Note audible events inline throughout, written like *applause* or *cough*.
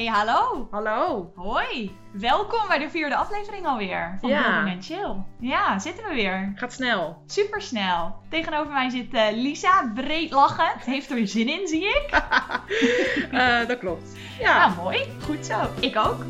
Hey, hallo. Hallo. Hoi. Welkom bij de vierde aflevering alweer van Ja. Building and Chill. Ja, zitten we weer. Gaat snel. Super snel. Tegenover mij zit eh, Lisa, breed lachend. Heeft er zin in, zie ik. *laughs* Eh, dat klopt. Ja. Nou, mooi. Goed zo. Ik ook.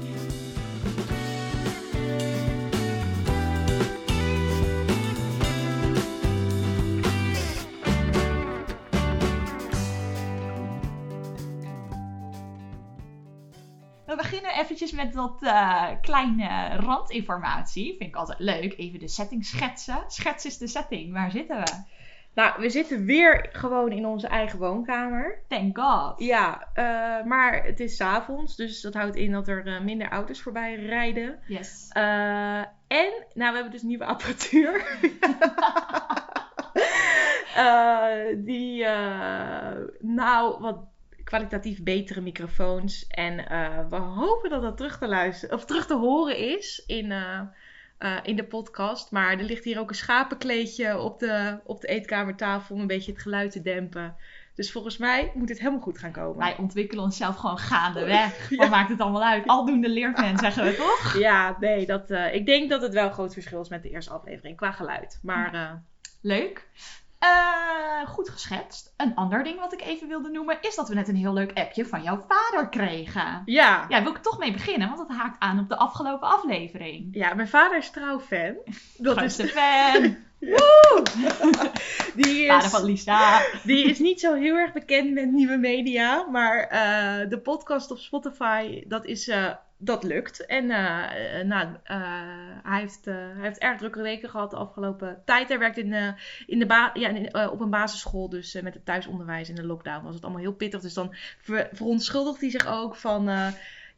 Beginnen eventjes met wat eh, kleine randinformatie. Vind ik altijd leuk. Even de setting schetsen. Schets is de setting. Waar zitten we? Nou, we zitten weer gewoon in onze eigen woonkamer. Thank God. Ja, eh, maar het is avonds, dus dat houdt in dat er eh, minder auto's voorbij rijden. Yes. Eh, en, nou, we hebben dus nieuwe apparatuur. *laughs* Eh, die, eh, nou, wat kwalitatief betere microfoons. En eh, we hopen dat dat terug te luisteren, of terug te horen is in, eh, eh, in de podcast. Maar er ligt hier ook een schapenkleedje op de, op de eetkamertafel om een beetje het geluid te dempen. Dus volgens mij moet het helemaal goed gaan komen. Wij ontwikkelen onszelf gewoon gaandeweg. Ja. Wat maakt het allemaal uit? Aldoende leert men, zeggen we toch? *laughs* Ja, nee, dat, ik denk dat het wel een groot verschil is met de eerste aflevering qua geluid. Maar eh, Leuk. Eh, goed geschetst. Een ander ding wat ik even wilde noemen is dat we net een heel leuk appje van jouw vader kregen. ja. Ja, wil ik toch mee beginnen, want dat haakt aan op de afgelopen aflevering. ja, mijn vader is trouw fan. *laughs* Dat Grootste is, fan. *laughs* *laughs* die, Vader is, van Lisa. die is niet zo heel erg bekend met nieuwe media. Maar eh, de podcast op Spotify, dat, is, eh, dat lukt. En eh, eh, nou, eh, hij, heeft, hij heeft erg drukke weken gehad de afgelopen tijd. Hij werkt in, in de ja, in, op een basisschool, dus met het thuisonderwijs in de lockdown was het allemaal heel pittig. Dus dan ver- verontschuldigt hij zich ook van...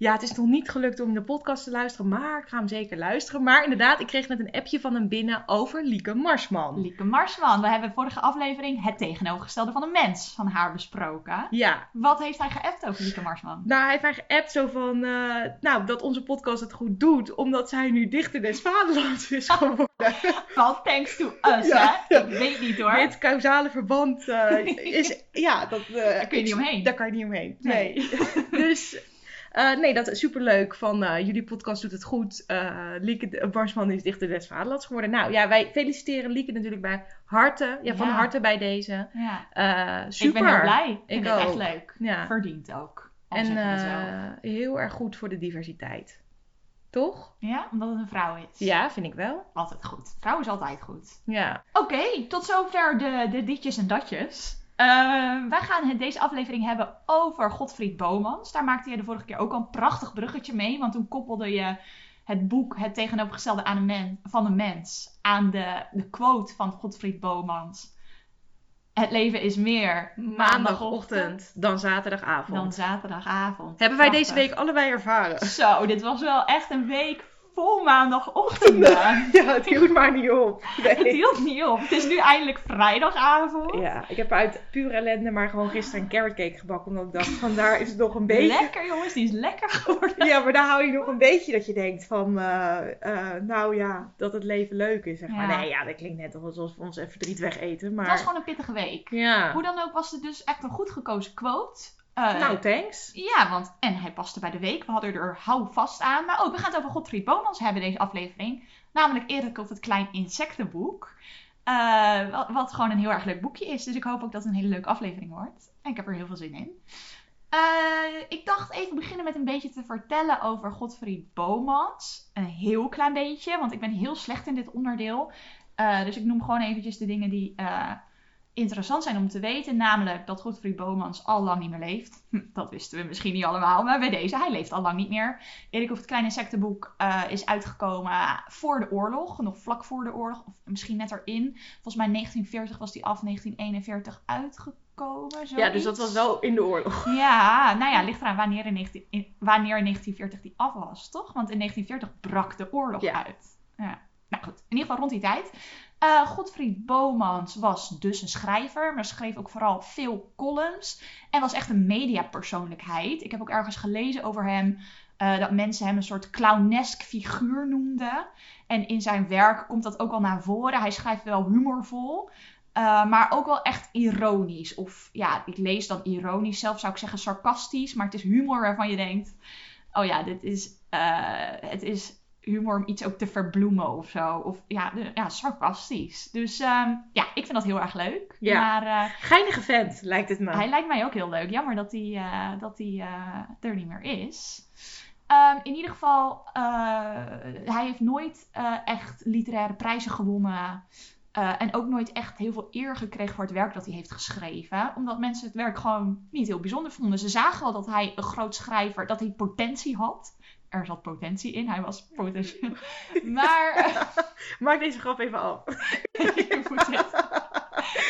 ja, het is nog niet gelukt om de podcast te luisteren, maar ik ga hem zeker luisteren. Maar inderdaad, ik kreeg net een appje van hem binnen over Lieke Marsman. Lieke Marsman. We hebben vorige aflevering het tegenovergestelde van een mens van haar besproken. Ja, Wat heeft hij geappt over Lieke Marsman? nou, hij heeft mij geappt zo van, eh, nou, dat onze podcast het goed doet, omdat zij nu dichter des vaderlands is geworden. *laughs* Well, thanks to us, Ja. hè? Ik weet niet hoor. Dit causale verband eh, *laughs* is, ja, dat... eh, Daar kun je niet omheen. Daar kan je niet omheen, Nee. nee. *laughs* dus... eh, nee, dat is superleuk. Van eh, jullie podcast doet het goed. Eh Lieke Marsman is dichter des vaderlands geworden. Nou ja, wij feliciteren Lieke natuurlijk bij harte. Ja, van Ja. harte bij deze. Ja. Super. Ik ben heel blij. Ik vind het echt leuk. Ja. Verdient ook. En heel erg goed voor de diversiteit. Toch? Ja, omdat het een vrouw is. Ja, vind ik wel. Altijd goed. Vrouw is altijd goed. Ja. Oké, tot zover de, de ditjes en datjes. Eh, wij gaan het, deze aflevering hebben over Godfried Bomans. Daar maakte je de vorige keer ook al een prachtig bruggetje mee. Want toen koppelde je het boek Het tegenovergestelde aan een men, van een mens aan de, de quote van Godfried Bomans. Het leven is meer Maandagochtend dan zaterdagavond. dan zaterdagavond. Hebben wij Prachtig. deze week allebei ervaren. Zo, dit was wel echt een week vol maandagochtenden. *laughs* Ja, het hield maar niet op. Het Nee. hield niet op. Het is nu eindelijk vrijdagavond. Ja, ik heb uit pure ellende maar gewoon gisteren een carrot cake gebakken. Omdat ik dacht, van daar is het nog een beetje... Lekker jongens, die is lekker geworden. Ja, maar daar hou je nog een beetje dat je denkt van, eh, eh, nou ja, dat het leven leuk is. Zeg maar. Ja. Nee, ja, dat klinkt net alsof we ons even verdriet wegeten. Maar Het was gewoon een pittige week. ja. Hoe dan ook was het dus echt een goed gekozen quote. Eh, Nou, thanks. ja, want en hij paste bij de week. We hadden er hou vast aan. Maar ook, we gaan het over Godfried Bomans hebben deze aflevering. Namelijk Erik of het Klein Insectenboek. Eh, wat, wat gewoon een heel erg leuk boekje is. Dus ik hoop ook dat het een hele leuke aflevering wordt. En ik heb er heel veel zin in. Eh, ik dacht even beginnen met een beetje te vertellen over Godfried Bomans. Een heel klein beetje, want ik ben heel slecht in dit onderdeel. Dus ik noem gewoon eventjes de dingen die interessant zijn om te weten. Namelijk dat Godfried Bomans al lang niet meer leeft. Hm, dat wisten we misschien niet allemaal, maar bij deze, hij leeft al lang niet meer. Erik of het Kleine Insectenboek eh, is uitgekomen voor de oorlog, nog vlak voor de oorlog, of misschien net erin. Volgens mij 1940 was die af, 1941 uitgekomen. Ja, dus zoiets. dat was wel in de oorlog. Ja, nou ja, ligt eraan wanneer in, 19, in- wanneer in 1940 die af was, toch? Want in 1940 brak de oorlog Ja. uit. Ja. Nou goed, in ieder geval rond die tijd. Eh Godfried Bomans was dus een schrijver, maar schreef ook vooral veel columns. En was echt een mediapersoonlijkheid. Ik heb ook ergens gelezen over hem eh, dat mensen hem een soort clownesk figuur noemden. En in zijn werk komt dat ook al naar voren. Hij schrijft wel humorvol. Eh, maar ook wel echt ironisch. Of ja, ik lees dan ironisch. Zelf zou ik zeggen sarcastisch. Maar het is humor waarvan je denkt... Oh ja, dit is, het is humor om iets ook te verbloemen of zo. Of ja, de- ja sarcastisch. Dus ehm, ja, ik vind dat heel erg leuk. Ja. Maar eh, Geinige vent, lijkt het me. hij lijkt mij ook heel leuk. Jammer dat hij, eh, dat hij eh, er niet meer is. Ehm, in ieder geval, hij heeft nooit echt literaire prijzen gewonnen. En ook nooit echt heel veel eer gekregen voor het werk dat hij heeft geschreven. Omdat mensen het werk gewoon niet heel bijzonder vonden. Ze zagen wel dat hij een groot schrijver, dat hij potentie had. Er zat potentie in, hij was potentieel. *laughs* Maar *laughs* Maak deze grap even af. *laughs* je moet het.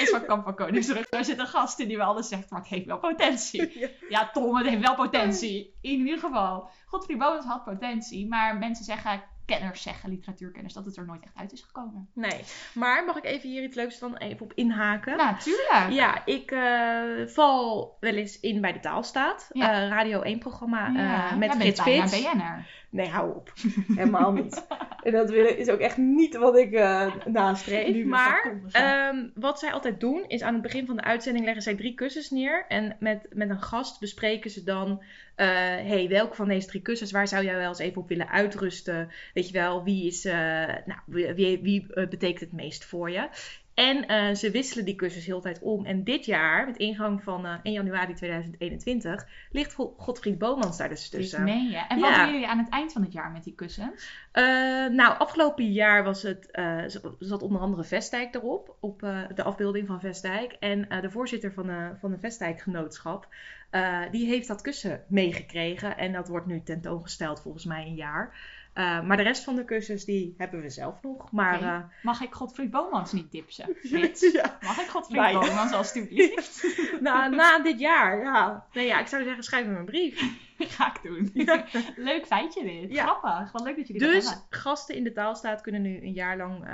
Is van Kamp van Koningsrug. Daar zit een gast in die wel alles zegt, maar het heeft wel potentie. Ja. Ja, Tom, het heeft wel potentie. In ieder geval. Godfried Bonus had potentie, maar mensen zeggen, kenners zeggen, literatuurkenners, dat het er nooit echt uit is gekomen. Nee, maar mag ik even hier iets leuks dan even op inhaken? Nou, tuurlijk. Ja, ik eh, val wel eens in bij de Taalstaat. Ja. Eh, Radio 1 programma eh, Ja, met jij Frits bijna Spits. Nee, hou op. Helemaal niet. En dat is ook echt niet wat ik eh nastreef. Maar ehm, wat zij altijd doen, is aan het begin van de uitzending leggen zij drie kussens neer. En met, met een gast bespreken ze dan... eh hey, welke van deze drie kussens, waar zou jij wel eens even op willen uitrusten? Weet je wel, wie is... eh, nou, wie, wie, wie, betekent het meest voor je? En eh, ze wisselen die kussens heel de tijd om. En dit jaar, met ingang van eh 1 januari 2021, ligt Go- Godfried Bomans daar dus Dit tussen. meen je. En wat Ja. doen jullie aan het eind van het jaar met die kussens? Eh, nou, afgelopen jaar was het, eh, zat onder andere Vestdijk erop, op eh, de afbeelding van Vestdijk. En eh, de voorzitter van, de van de Vestdijk-genootschap, eh, die heeft dat kussen meegekregen. En dat wordt nu tentoongesteld volgens mij een jaar. Eh, maar de rest van de kussens, die hebben we zelf nog. Maar eh, Mag ik Godfried Bomans niet dipsen? *laughs* Ja, Mag ik Godfried Bijna. Bomans alstublieft? *laughs* na, na dit jaar, ja. Nee, ja, ik zou zeggen, schrijf hem een brief. *laughs* Ga ik doen. Ja. Leuk feitje dit. Ja. Grappig. Wat leuk dat jullie Dus hebben. gasten in de taalstaat kunnen nu een jaar lang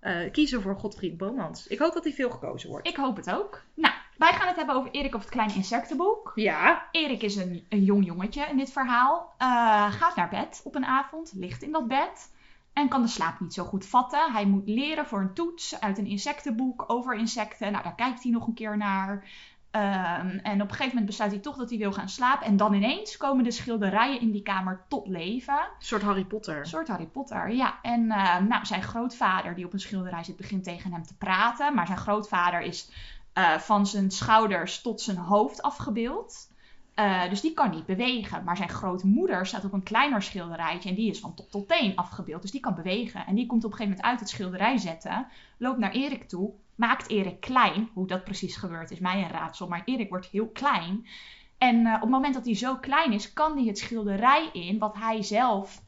eh, kiezen voor Godfried Bomans. Ik hoop dat hij veel gekozen wordt. Ik hoop het ook. Nou, wij gaan het hebben over Erik of het kleine insectenboek. Ja, Erik is een, een jong jongetje in dit verhaal. Eh, gaat naar bed op een avond, ligt in dat bed en kan de slaap niet zo goed vatten. Hij moet leren voor een toets uit een insectenboek over insecten. Nou, daar kijkt hij nog een keer naar. Ehm, en op een gegeven moment besluit hij toch dat hij wil gaan slapen. En dan ineens komen de schilderijen in die kamer tot leven. een soort Harry Potter. Een soort Harry Potter, ja. En eh, nou, zijn grootvader, die op een schilderij zit, begint tegen hem te praten. Maar zijn grootvader is eh, van zijn schouders tot zijn hoofd afgebeeld. Eh, dus die kan niet bewegen. Maar zijn grootmoeder staat op een kleiner schilderijtje. En die is van top tot teen afgebeeld. Dus die kan bewegen. En die komt op een gegeven moment uit het schilderij zetten. Loopt naar Erik toe. Maakt Erik klein. Hoe dat precies gebeurt is mij een raadsel. Maar Erik wordt heel klein. En eh, op het moment dat hij zo klein is, kan hij het schilderij in, wat hij zelf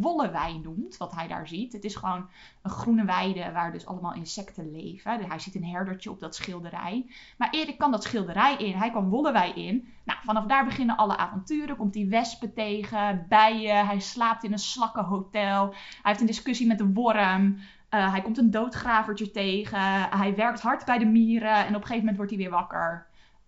Wollewei noemt, wat hij daar ziet. Het is gewoon een groene weide waar dus allemaal insecten leven. Hij ziet een herdertje op dat schilderij. Maar Erik kan dat schilderij in, hij kan Wollewei in. Nou, vanaf daar beginnen alle avonturen. Komt hij wespen tegen, bijen, hij slaapt in een slakkenhotel. Hij heeft een discussie met de worm. Eh, hij komt een doodgravertje tegen. Hij werkt hard bij de mieren en op een gegeven moment wordt hij weer wakker.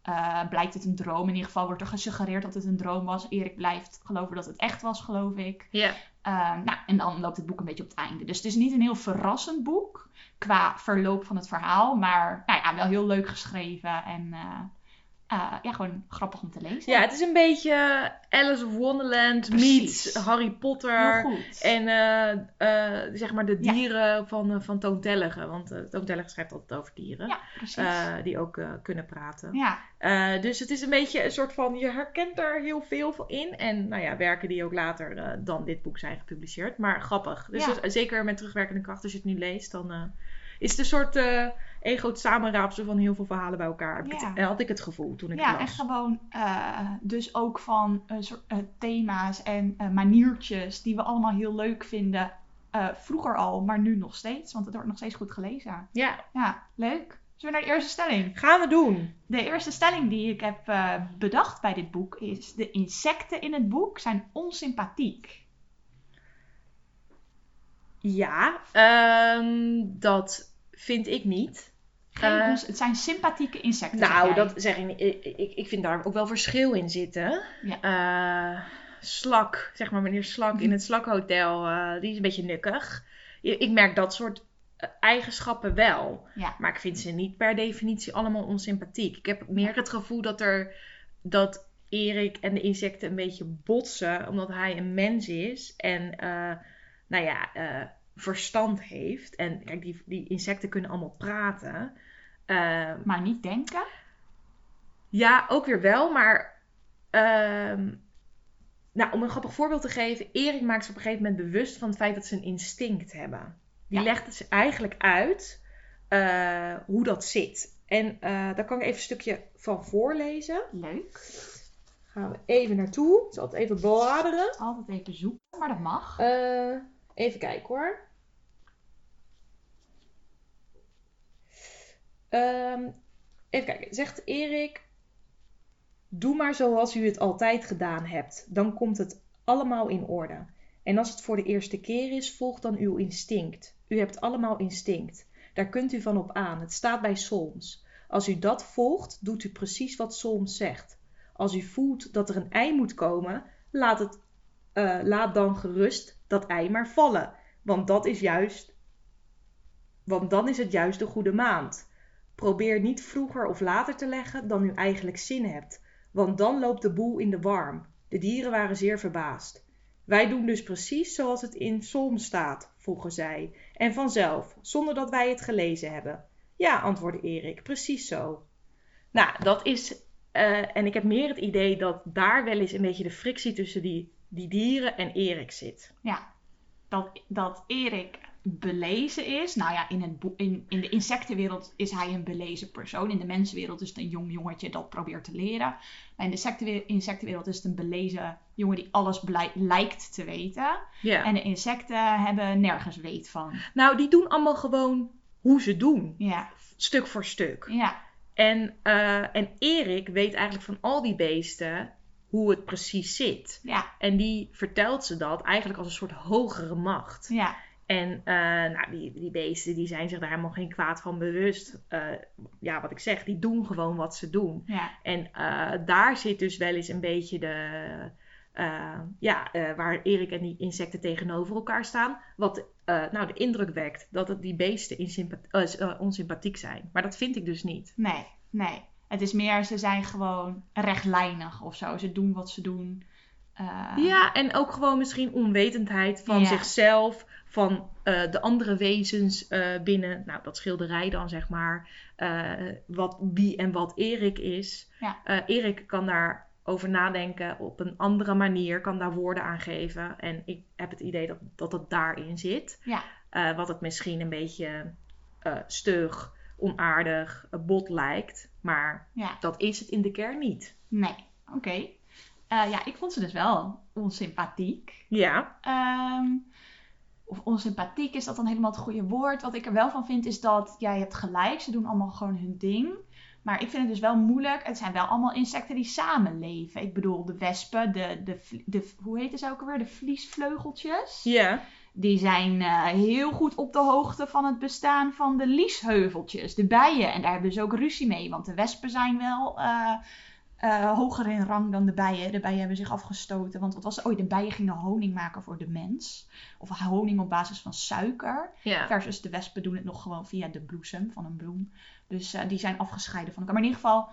Eh, blijkt het een droom. In ieder geval wordt er gesuggereerd dat het een droom was. Erik blijft geloven dat het echt was, geloof ik. Ja. Eh, nou, en dan loopt het boek een beetje op het einde. Dus het is niet een heel verrassend boek qua verloop van het verhaal. Maar nou ja, wel heel leuk geschreven. En eh, eh, ja, gewoon grappig om te lezen. Ja, het is een beetje Alice of Wonderland Precies. meets Harry Potter. heel goed. En eh, eh, zeg maar de Ja. dieren van, eh, van Toon Tellige. Want uh, Toon Tellige schrijft altijd over dieren. ja, precies. eh, die ook eh, kunnen praten. ja, Eh, dus het is een beetje een soort van, je herkent er heel veel van in. En nou ja, werken die ook later eh, dan dit boek zijn gepubliceerd. Maar grappig. Dus dat- zeker met terugwerkende kracht, als je het nu leest, dan eh, is het een soort een groot samenraapsel van heel veel verhalen bij elkaar. Ja. het- had ik het gevoel toen ik ja het en las. gewoon eh, dus ook van eh, soort, eh, thema's en maniertjes die we allemaal heel leuk vinden. Vroeger al, maar nu nog steeds. Want het wordt nog steeds goed gelezen. Ja, Ja, leuk. Zullen we naar de eerste stelling? gaan we doen. De eerste stelling die ik heb bedacht bij dit boek is: de insecten in het boek zijn onsympathiek. Ja, ehm, dat vind ik niet. Geen Eh, het zijn sympathieke insecten. Nou, dat zeg ik niet. Ik, ik, ik vind daar ook wel verschil in zitten. Ja. Eh, slak, zeg maar meneer Slak in het Slakhotel, eh, die is een beetje nukkig. Ik merk dat soort eigenschappen wel. Ja. Maar ik vind ze niet per definitie allemaal onsympathiek. Ik heb meer het gevoel dat er dat Erik en de insecten een beetje botsen, omdat hij een mens is en nou ja, verstand heeft. En kijk, die, die insecten kunnen allemaal praten. Eh, Maar niet denken. ja, ook weer wel, maar. ehm, nou, om een grappig voorbeeld te geven. Erik maakt zich op een gegeven moment bewust van het feit dat ze een instinct hebben. Die Ja. legt het ze eigenlijk uit eh, hoe dat zit. En eh, daar kan ik even een stukje van voorlezen. Leuk. Gaan we even naartoe. Ik zal het even bladeren. Altijd even zoeken, maar dat mag. Eh, even kijken hoor. Ehm, even kijken. Zegt Erik. Doe maar zoals u het altijd gedaan hebt. Dan komt het allemaal in orde. En als het voor de eerste keer is, volg dan uw instinct. U hebt allemaal instinct. Daar kunt u van op aan. Het staat bij Solms. Als u dat volgt, doet u precies wat Solms zegt. Als u voelt dat er een ei moet komen, laat, het, eh, laat dan gerust dat ei maar vallen. Want dat is juist. Want dan is het juist de goede maand. Probeer niet vroeger of later te leggen dan u eigenlijk zin hebt. Want dan loopt de boel in de warm. De dieren waren zeer verbaasd. Wij doen dus precies zoals het in Psalm staat, vroegen zij. En vanzelf, zonder dat wij het gelezen hebben. Ja, antwoordde Erik, precies zo. Nou, dat is. eh, en ik heb meer het idee dat daar wel eens een beetje de frictie tussen die, die dieren en Erik zit. Ja. Dat, dat Erik belezen is. Nou ja, in, in, in de insectenwereld is hij een belezen persoon. In de mensenwereld is het een jong jongetje dat probeert te leren. Maar in de sectenwe- insectenwereld is het een belezen jongen die alles lijkt te weten. En de insecten hebben nergens weet van. Nou, die doen allemaal gewoon hoe ze doen, Ja, stuk voor stuk. ja, En, eh, en Erik weet eigenlijk van al die beesten hoe het precies zit. ja, En die vertelt ze dat eigenlijk als een soort hogere macht. ja. En eh, nou, die, die beesten die zijn zich daar helemaal geen kwaad van bewust. Eh, ja, wat ik zeg, die doen gewoon wat ze doen. ja. En eh, daar zit dus wel eens een beetje de. ja, waar Erik en die insecten tegenover elkaar staan. Wat nou de indruk wekt dat het die beesten onsympathiek zijn. Maar dat vind ik dus niet. Nee, nee. Het is meer, ze zijn gewoon rechtlijnig of zo. Ze doen wat ze doen. Ja, en ook gewoon misschien onwetendheid van Ja. zichzelf, van eh, de andere wezens eh, binnen, nou dat schilderij dan zeg maar, eh, wat, wie en wat Erik is. Ja. Erik kan daarover nadenken op een andere manier, kan daar woorden aan geven. En ik heb het idee dat, dat het daarin zit. Ja. Wat het misschien een beetje stug, onaardig, bot lijkt. Maar Ja, dat is het in de kern niet. nee. Oké. Ja, ik vond ze dus wel onsympathiek. Ja, Ehm, of onsympathiek, is dat dan helemaal het goede woord? Wat ik er wel van vind is dat, jij hebt gelijk, ze doen allemaal gewoon hun ding. Maar ik vind het dus wel moeilijk. Het zijn wel allemaal insecten die samenleven. Ik bedoel, de wespen, de, de, de, hoe heet ze ook alweer? De vliesvleugeltjes. ja. Die zijn eh, heel goed op de hoogte van het bestaan van de liesheuveltjes, de bijen. En daar hebben ze ook ruzie mee, want de wespen zijn wel eh, eh, hoger in rang dan de bijen. De bijen hebben zich afgestoten, want wat was het? Oh, de bijen gingen honing maken voor de mens. Of honing op basis van suiker. ja. Versus de wespen doen het nog gewoon via de bloesem van een bloem. Dus eh, die zijn afgescheiden van elkaar. Maar in ieder geval,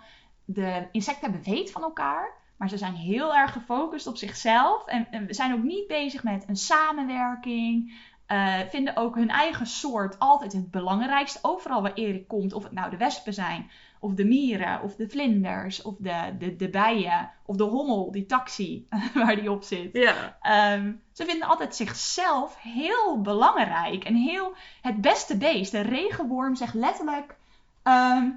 de insecten hebben weet van elkaar. Maar ze zijn heel erg gefocust op zichzelf. En, en we zijn ook niet bezig met een samenwerking. Eh, vinden ook hun eigen soort altijd het belangrijkste. Overal waar Erik komt, of het nou de wespen zijn, of de mieren, of de vlinders, of de, de, de bijen, of de hommel, die taxi *laughs* waar die op zit. Ja. Ehm, ze vinden altijd zichzelf heel belangrijk en heel het beste beest. De regenworm zegt letterlijk. ehm,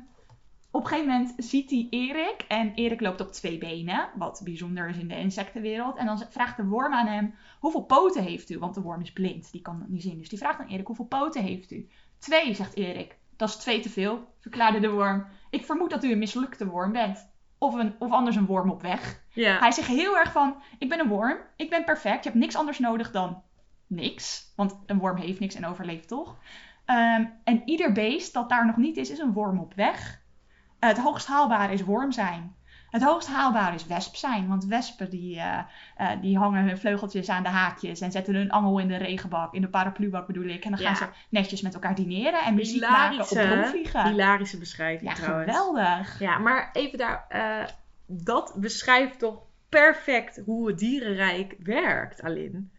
op een gegeven moment ziet hij Erik en Erik loopt op twee benen, wat bijzonder is in de insectenwereld. En dan vraagt de worm aan hem: hoeveel poten heeft u? Want de worm is blind, die kan dat niet zien. Dus die vraagt aan Erik: hoeveel poten heeft u? Twee, zegt Erik. Dat is twee te veel, verklaarde de worm. Ik vermoed dat u een mislukte worm bent. Of, een, of anders een worm op weg. Ja. Hij zegt heel erg van, ik ben een worm, ik ben perfect, je hebt niks anders nodig dan niks. Want een worm heeft niks en overleeft toch? Ehm, en ieder beest dat daar nog niet is, is een worm op weg. Eh, het hoogst haalbare is worm zijn. Het hoogst haalbare is wesp zijn. Want wespen die, eh, eh, die hangen hun vleugeltjes aan de haakjes en zetten hun angel in de regenbak, in de paraplubak bedoel ik. En dan gaan ze netjes met elkaar dineren en muziek maken op rondvliegen. hilarische beschrijving Ja, trouwens. geweldig. Ja, maar even daar. eh, dat beschrijft toch perfect hoe het dierenrijk werkt, Alin.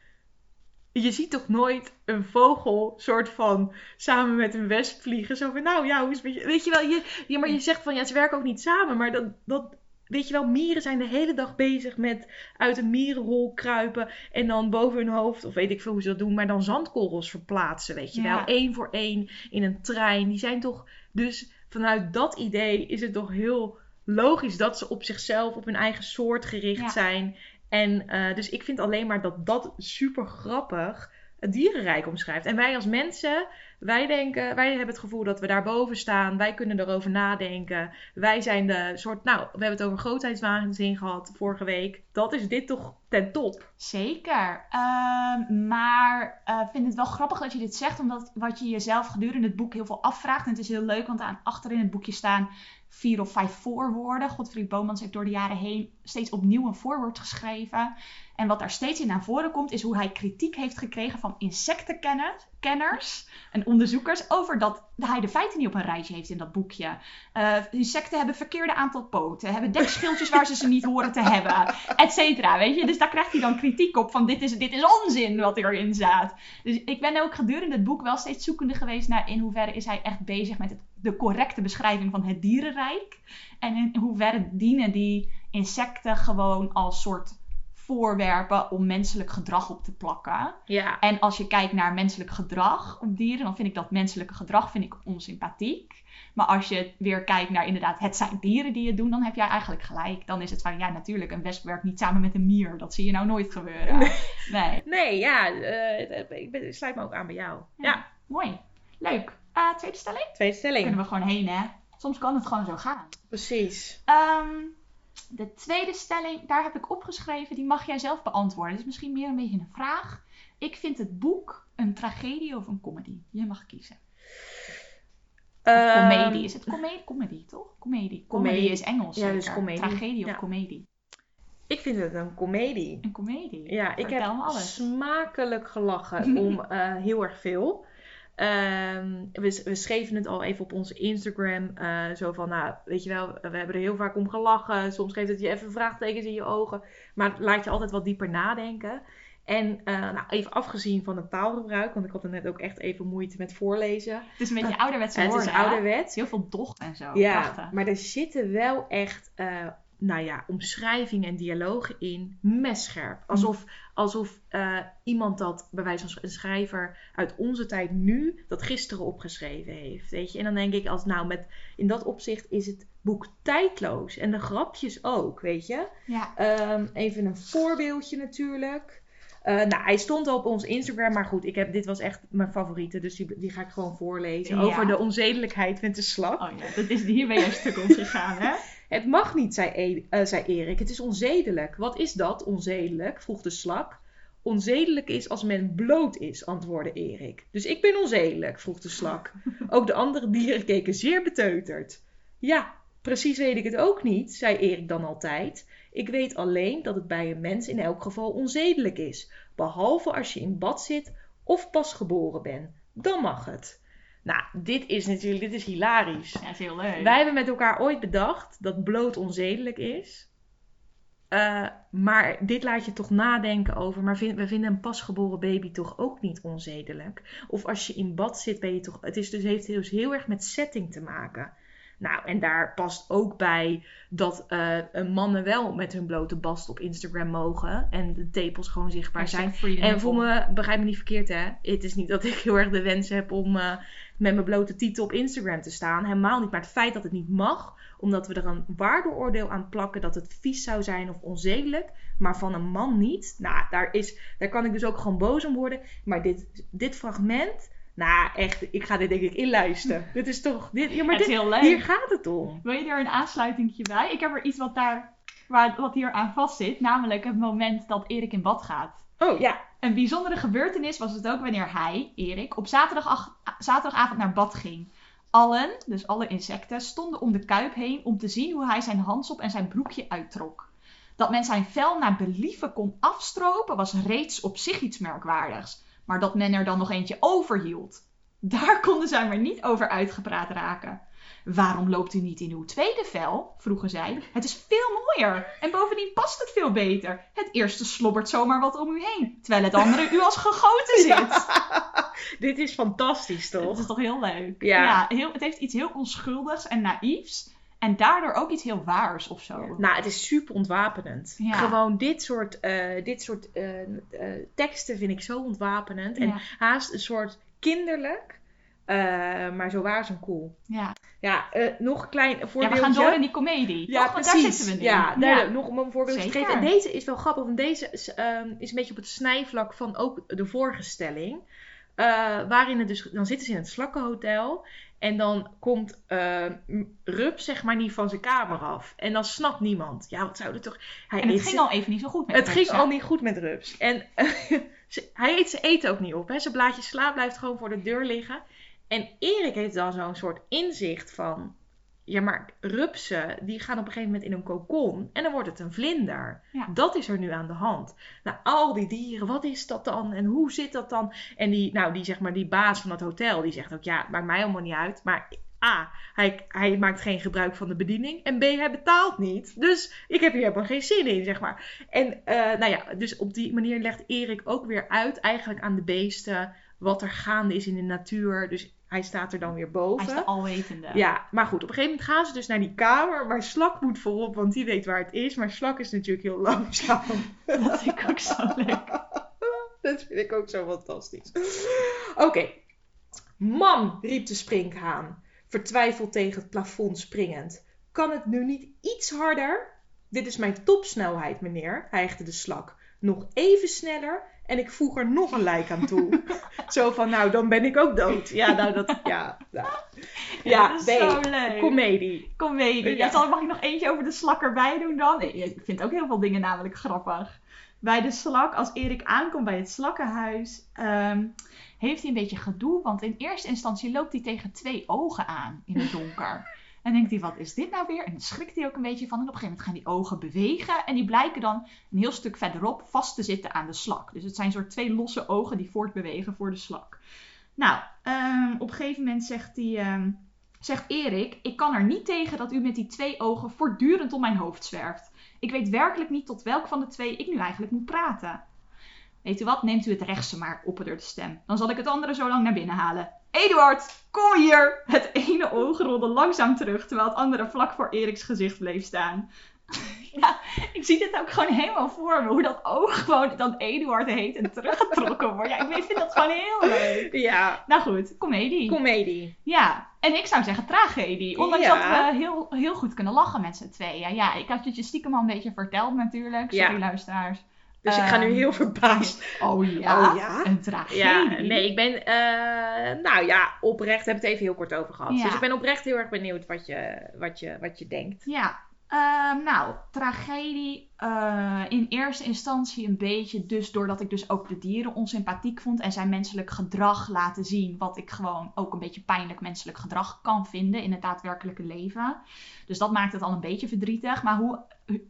Je ziet toch nooit een vogel soort van samen met een wesp vliegen. Zo van, nou ja, hoe is het met je? Weet je wel, je, ja, maar je zegt van, ja, ze werken ook niet samen. Maar dat, dat, weet je wel, mieren zijn de hele dag bezig met uit een mierenhol kruipen. En dan boven hun hoofd, of weet ik veel hoe ze dat doen, maar dan zandkorrels verplaatsen, weet je Ja. wel. Eén voor één in een trein. Die zijn toch, dus vanuit dat idee is het toch heel logisch dat ze op zichzelf, op hun eigen soort gericht Ja. zijn. En eh, dus ik vind alleen maar dat dat super grappig het dierenrijk omschrijft. En wij als mensen, wij denken, wij hebben het gevoel dat we daarboven staan. Wij kunnen erover nadenken. Wij zijn de soort, nou, we hebben het over grootheidswaanzin gehad vorige week. Dat is dit toch ten top. Zeker. Ehm, maar ik vind het wel grappig dat je dit zegt, omdat wat je jezelf gedurende het boek heel veel afvraagt. En het is heel leuk, want aan achter in het boekje staan vier of vijf voorwoorden. Godfried Bomans heeft door de jaren heen steeds opnieuw een voorwoord geschreven. En wat daar steeds in naar voren komt, is hoe hij kritiek heeft gekregen van insectenkenners en onderzoekers over dat hij de feiten niet op een rijtje heeft in dat boekje. Eh, insecten hebben verkeerde aantal poten, hebben dekschildjes waar ze ze niet horen te hebben, et cetera, weet je. Dus daar krijgt hij dan kritiek op van dit is, dit is onzin wat erin staat. Dus ik ben ook gedurende het boek wel steeds zoekende geweest naar in hoeverre is hij echt bezig met de correcte beschrijving van het dierenrijk. En in hoeverre dienen die insecten gewoon als soort voorwerpen om menselijk gedrag op te plakken. Ja. En als je kijkt naar menselijk gedrag op dieren, dan vind ik dat menselijke gedrag vind ik onsympathiek. Maar als je weer kijkt naar inderdaad, het zijn dieren die het doen, dan heb jij eigenlijk gelijk. Dan is het van, ja natuurlijk, een wesp werkt niet samen met een mier. Dat zie je nou nooit gebeuren. Nee. Nee, ja, eh, ik, ben, ik sluit me ook aan bij jou. Ja. Ja, Mooi. Leuk. Eh, tweede stelling? tweede stelling. Kunnen we gewoon heen, hè? Soms kan het gewoon zo gaan. Precies. Ehm, de tweede stelling, daar heb ik opgeschreven, die mag jij zelf beantwoorden. Het is misschien meer een beetje een vraag. Ik vind het boek een tragedie of een comedy. Je mag kiezen. Ehm, comedie. Is het comedie? Comedy, toch? Comedie. Comedy Comedie. is Engels. Ja, dus comedie. Tragedie of comedie? Ik vind het een komedie. Een comedie. Ja, ik heb alles. smakelijk gelachen *laughs* om eh, heel erg veel. Ehm, we, we schreven het al even op onze Instagram. eh, zo van, nou, weet je wel, we hebben er heel vaak om gelachen. Soms geeft het je even vraagtekens in je ogen. Maar het laat je altijd wat dieper nadenken. En eh, nou, even afgezien van het taalgebruik, want ik had er net ook echt even moeite met voorlezen. Het is een beetje ouderwetse het woorden. is hè? ouderwets. Heel veel docht en zo. Ja, Prachtig. maar er zitten wel echt, eh, nou ja, omschrijvingen en dialogen in, messcherp. Alsof, alsof eh, iemand dat, bij wijze van een schrijver uit onze tijd nu, dat gisteren opgeschreven heeft. Weet je? En dan denk ik, als nou met, in dat opzicht is het boek tijdloos. En de grapjes ook, weet je. Ja. Ehm, even een voorbeeldje natuurlijk. Eh, nou, hij stond al op ons Instagram, maar goed, ik heb, dit was echt mijn favoriete, dus die, die ga ik gewoon voorlezen. Ja. Over de onzedelijkheid met de slak. Oh ja, dat is, hier ben jij stuk omgegaan, hè? *laughs* Het mag niet, zei, E- eh, zei Erik. Het is onzedelijk. Wat is dat, onzedelijk? vroeg de slak. Onzedelijk is als men bloot is, antwoordde Erik. Dus ik ben onzedelijk, vroeg de slak. *laughs* Ook de andere dieren keken zeer beteuterd. Ja, precies weet ik het ook niet, zei Erik dan altijd. Ik weet alleen dat het bij een mens in elk geval onzedelijk is. Behalve als je in bad zit of pas geboren bent. Dan mag het. Nou, dit is natuurlijk, dit is hilarisch. Ja, dat is heel leuk. Wij hebben met elkaar ooit bedacht dat bloot onzedelijk is. Eh, maar dit laat je toch nadenken over. Maar vind- we vinden een pasgeboren baby toch ook niet onzedelijk. Of als je in bad zit, ben je toch. Het is dus, heeft dus heel erg met setting te maken. Nou, en daar past ook bij dat eh, mannen wel met hun blote bast op Instagram mogen. En de tepels gewoon zichtbaar zijn. En voor me, begrijp me niet verkeerd hè. Het is niet dat ik heel erg de wens heb om eh, met mijn blote titel op Instagram te staan. Helemaal niet. Maar het feit dat het niet mag, omdat we er een waardeoordeel aan plakken dat het vies zou zijn of onzedelijk. Maar van een man niet. Nou, daar, is, daar kan ik dus ook gewoon boos om worden. Maar dit, dit fragment, nou echt, ik ga dit denk ik inluisteren. *laughs* dit is toch, dit, ja, maar dit, heel leuk. hier gaat het om. Wil je er een aansluitingje bij? Ik heb er iets wat, daar, waar, wat hier aan vast zit. Namelijk het moment dat Erik in bad gaat. Oh ja, Een bijzondere gebeurtenis was het ook wanneer hij, Erik, op zaterdag, zaterdagavond naar bad ging. Allen, dus alle insecten, stonden om de kuip heen om te zien hoe hij zijn handsop en zijn broekje uittrok. Dat men zijn vel naar believen kon afstropen was reeds op zich iets merkwaardigs. Maar dat men er dan nog eentje overhield, daar konden zij maar niet over uitgepraat raken. Waarom loopt u niet in uw tweede vel? vroegen zij. Het is veel mooier en bovendien past het veel beter. Het eerste slobbert zomaar wat om u heen, terwijl het andere u als gegoten *laughs* zit. *laughs* Dit is fantastisch, toch? Het is toch heel leuk? Ja. heel, het heeft iets heel onschuldigs en naïefs. En daardoor ook iets heel waars of zo. Nou, het is super ontwapenend. Ja. Gewoon dit soort, eh, dit soort eh, eh, teksten vind ik zo ontwapenend. En Ja. haast een soort kinderlijk, maar zo waar en cool. Ja. Ja, nog een klein ja, voorbeeldje. we gaan door in die comedie. Ja, toch? Want precies. daar zitten we. Ja, daar, nog om een voorbeeld te geven. En deze is wel grappig, want deze is, ehm, is een beetje op het snijvlak van ook de vorige stelling. Eh, waarin het dus, dan zitten ze in het slakkenhotel. En dan komt Rup zeg maar niet van zijn kamer af. En dan snapt niemand. Ja, wat zou er toch... Hij En het eet ging ze- al even niet zo goed met het ging al niet goed met Rups. En *laughs* ze- hij eet zijn eten ook niet op. Hè. Zijn blaadje sla blijft gewoon voor de deur liggen. En Erik heeft dan zo'n soort inzicht van... Ja, maar rupsen, die gaan op een gegeven moment in een kokon. En dan wordt het een vlinder. Ja. Dat is er nu aan de hand. Nou, al die dieren, wat is dat dan? En hoe zit dat dan? En die, nou, die, zeg maar, die baas van het hotel, die zegt ook... Ja, maakt mij helemaal niet uit. Maar A, hij, hij maakt geen gebruik van de bediening. En B, hij betaalt niet. Dus ik heb hier helemaal geen zin in, zeg maar. En eh, nou ja, dus op die manier legt Erik ook weer uit, eigenlijk aan de beesten, wat er gaande is in de natuur. Dus hij staat er dan weer boven. Hij is de alwetende. Ja, maar goed, op een gegeven moment gaan ze dus naar die kamer. Maar Slak moet voorop, want die weet waar het is. Maar Slak is natuurlijk heel langzaam. *laughs* Dat vind ik ook zo leuk. *laughs* Dat vind ik ook zo fantastisch. Oké. Man, riep de sprinkhaan, vertwijfeld tegen het plafond springend. Kan het nu niet iets harder? Dit is mijn topsnelheid, meneer, hijgde de slak. Nog even sneller en ik voeg er nog een lijk aan toe. *laughs* Zo van, nou, dan ben ik ook dood. Ja, nou, dat, ja. Nou. Ja, dat is nee, zo leuk. comedie. Comedie. Ja. Ja. zal, mag ik nog eentje over de slak erbij doen dan? Ik ik vind ook heel veel dingen namelijk grappig. Bij de slak, als Erik aankomt bij het slakkenhuis, ehm, heeft hij een beetje gedoe. Want in eerste instantie loopt hij tegen twee ogen aan in het donker. *laughs* En denkt hij, wat is dit nou weer? En dan schrikt hij ook een beetje van. En op een gegeven moment gaan die ogen bewegen. En die blijken dan een heel stuk verderop vast te zitten aan de slak. Dus het zijn soort twee losse ogen die voortbewegen voor de slak. Nou, ehm, op een gegeven moment zegt hij... ehm, Zegt Erik, ik kan er niet tegen dat u met die twee ogen voortdurend om mijn hoofd zwerft. Ik weet werkelijk niet tot welk van de twee ik nu eigenlijk moet praten. Weet u wat, neemt u het rechtse maar, opperde de stem. Dan zal ik het andere zo lang naar binnen halen. Eduard, kom hier! Het ene oog rolde langzaam terug, terwijl het andere vlak voor Eriks gezicht bleef staan. *laughs* ja, ik zie dit ook gewoon helemaal voor me, hoe dat oog gewoon dan Eduard heet en teruggetrokken wordt. Ja, ik vind dat gewoon heel leuk. Ja, Nou goed, comedie. comedie. Ja, en ik zou zeggen tragedie. Ondanks Ja. dat we heel, heel goed kunnen lachen met z'n tweeën. Ja, ik had het je stiekem al een beetje verteld natuurlijk. Sorry Ja. luisteraars. Dus ik ga nu Ehm, heel verbaasd. Oh ja, Oh ja? een tragedie. Ja, nee, ik ben, eh, nou ja, oprecht, heb het even heel kort over gehad. Ja. Dus ik ben oprecht heel erg benieuwd wat je, wat je, wat je denkt. Ja, ehm, nou, tragedie eh, in eerste instantie een beetje dus doordat ik dus ook de dieren onsympathiek vond en zijn menselijk gedrag laten zien, wat ik gewoon ook een beetje pijnlijk menselijk gedrag kan vinden in het daadwerkelijke leven. Dus dat maakt het al een beetje verdrietig. Maar hoe,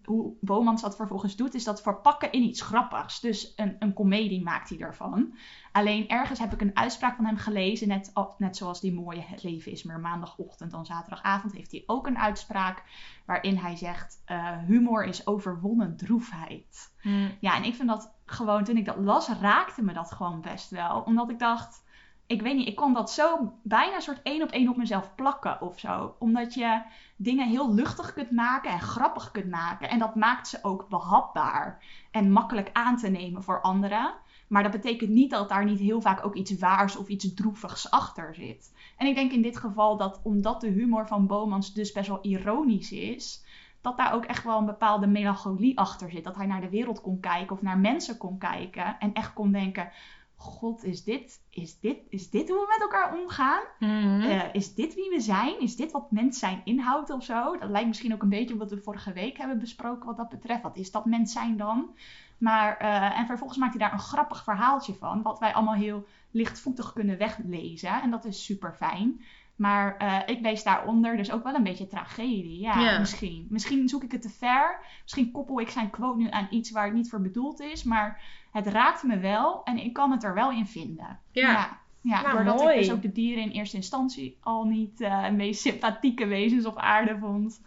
hoe Bomans dat vervolgens doet, is dat verpakken in iets grappigs. Dus een, een komedie maakt hij ervan. Alleen ergens heb ik een uitspraak van hem gelezen, net, net zoals die mooie Het leven is meer maandagochtend dan zaterdagavond, heeft hij ook een uitspraak waarin hij zegt, eh, humor is overwonnen droefheid. Ja, en ik vind dat gewoon, toen ik dat las, raakte me dat gewoon best wel. Omdat ik dacht, ik weet niet, ik kon dat zo bijna soort één op één op mezelf plakken of zo. Omdat je dingen heel luchtig kunt maken en grappig kunt maken. En dat maakt ze ook behapbaar en makkelijk aan te nemen voor anderen. Maar dat betekent niet dat daar niet heel vaak ook iets waars of iets droevigs achter zit. En ik denk in dit geval dat omdat de humor van Bomans dus best wel ironisch is, dat daar ook echt wel een bepaalde melancholie achter zit. Dat hij naar de wereld kon kijken of naar mensen kon kijken en echt kon denken: God, is dit, is dit, is dit hoe we met elkaar omgaan? Eh, is dit wie we zijn? Is dit wat mens zijn inhoudt of zo? Dat lijkt misschien ook een beetje op wat we vorige week hebben besproken wat dat betreft. Wat is dat mens zijn dan? Maar, eh, en vervolgens maakt hij daar een grappig verhaaltje van, wat wij allemaal heel lichtvoetig kunnen weglezen. En dat is super fijn. Maar eh, ik lees daaronder dus ook wel een beetje tragedie. Ja, Ja. misschien. Misschien zoek ik het te ver. Misschien koppel ik zijn quote nu aan iets waar het niet voor bedoeld is. Maar het raakt me wel en ik kan het er wel in vinden. Ja. ja. Ja, Nou, doordat mooi. ik dus ook de dieren in eerste instantie al niet eh de meest sympathieke wezens op aarde vond.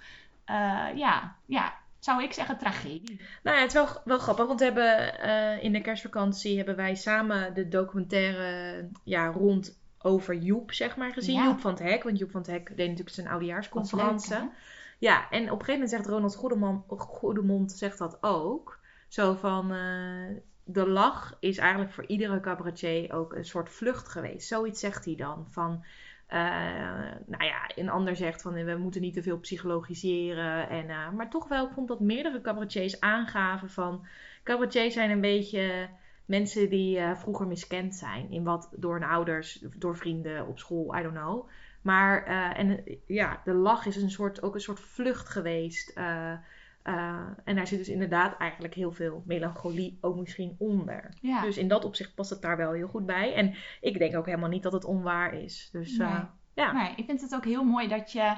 Eh, ja, ja, zou ik zeggen tragedie. Nou ja, het is wel, wel grappig, want we hebben eh, in de kerstvakantie hebben wij samen de documentaire ja, rond over Joep, zeg maar, gezien. Ja. Joep van het Hek, want Joep van het Hek deed natuurlijk zijn oudejaarsconferentie. Ja, en op een gegeven moment zegt Ronald Goedemond, Goedemond zegt dat ook. Zo van, de lach is eigenlijk voor iedere cabaretier ook een soort vlucht geweest. Zoiets zegt hij dan. Van, eh, nou ja, een ander zegt van, we moeten niet te veel psychologiseren. En, eh, maar toch wel, ik vond dat meerdere cabaretiers aangaven van... Cabaretiers zijn een beetje mensen die eh, vroeger miskend zijn. In wat door hun ouders, door vrienden op school, I don't know. Maar eh, en, eh, ja, de lach is een soort, ook een soort vlucht geweest. Eh, en daar zit dus inderdaad eigenlijk heel veel melancholie ook misschien onder. Ja. Dus in dat opzicht past het daar wel heel goed bij. En ik denk ook helemaal niet dat het onwaar is. Dus eh, ja. Nee, ik vind het ook heel mooi dat je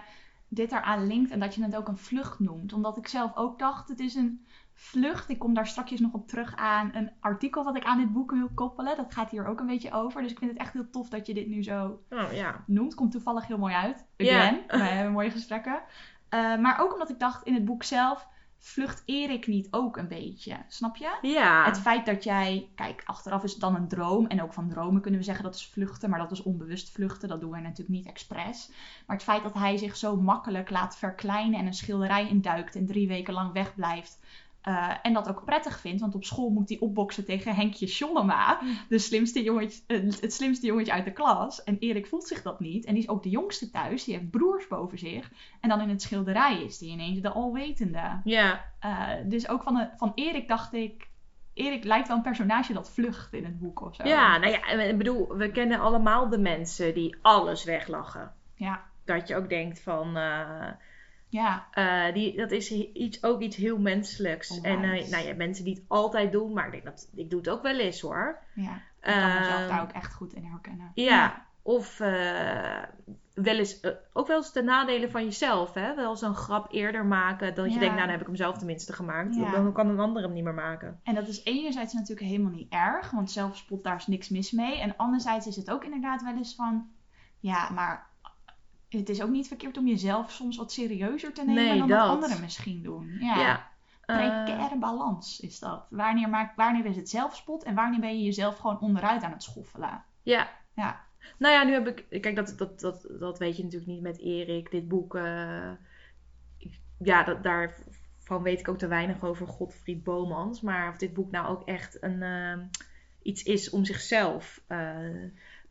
dit eraan linkt en dat je het ook een vlucht noemt. Omdat ik zelf ook dacht, het is een vlucht. Ik kom daar straks nog op terug aan een artikel wat ik aan dit boek wil koppelen. Dat gaat hier ook een beetje over. Dus ik vind het echt heel tof dat je dit nu zo Oh, ja. noemt. Komt toevallig heel mooi uit. Again. We hebben mooie gesprekken. Eh, maar ook omdat ik dacht, in het boek zelf vlucht Erik niet ook een beetje. Snap je? Ja. Het feit dat jij, kijk, achteraf is het dan een droom. En ook van dromen kunnen we zeggen dat is vluchten, maar dat is onbewust vluchten. Dat doen wij natuurlijk niet expres. Maar het feit dat hij zich zo makkelijk laat verkleinen en een schilderij induikt en drie weken lang wegblijft. Eh, en dat ook prettig vindt, want op school moet hij opboksen tegen Henkje Schollema, de slimste jongetje, eh, het slimste jongetje uit de klas. En Erik voelt zich dat niet. En die is ook de jongste thuis, die heeft broers boven zich. En dan in het schilderij is die ineens de alwetende. Ja. Eh, dus ook van, de, van Erik dacht ik. Erik lijkt wel een personage dat vlucht in het boek of zo. ja, nou ja, ik bedoel, we kennen allemaal de mensen die alles weglachen. Ja, Dat je ook denkt van, ja, eh, die, dat is iets, ook iets heel menselijks. En eh, nou ja, mensen die het altijd doen, maar ik denk dat ik doe het ook wel eens hoor. ja. Ik kan mezelf Ehm, daar ook echt goed in herkennen. Ja, of wel eens, ook wel eens de nadelen van jezelf. Hè? Wel eens een grap eerder maken. Dat je denkt, nou dan heb ik hem zelf tenminste gemaakt. Ja. Dan kan een ander hem niet meer maken. En dat is enerzijds natuurlijk helemaal niet erg, want zelfspot daar is niks mis mee. En anderzijds is het ook inderdaad wel eens van, ja, maar het is ook niet verkeerd om jezelf soms wat serieuzer te nemen Nee, dan dat. dat anderen misschien doen. Ja. Ja. Precaire balans is dat. Wanneer, maak, wanneer is het zelfspot en wanneer ben je jezelf gewoon onderuit aan het schoffelen? ja. Ja. Nou ja, nu heb ik... Kijk, dat, dat, dat, dat weet je natuurlijk niet met Erik. Dit boek... eh, ja, dat, daarvan weet ik ook te weinig over Godfried Bomans. Maar of dit boek nou ook echt een, eh, iets is om zichzelf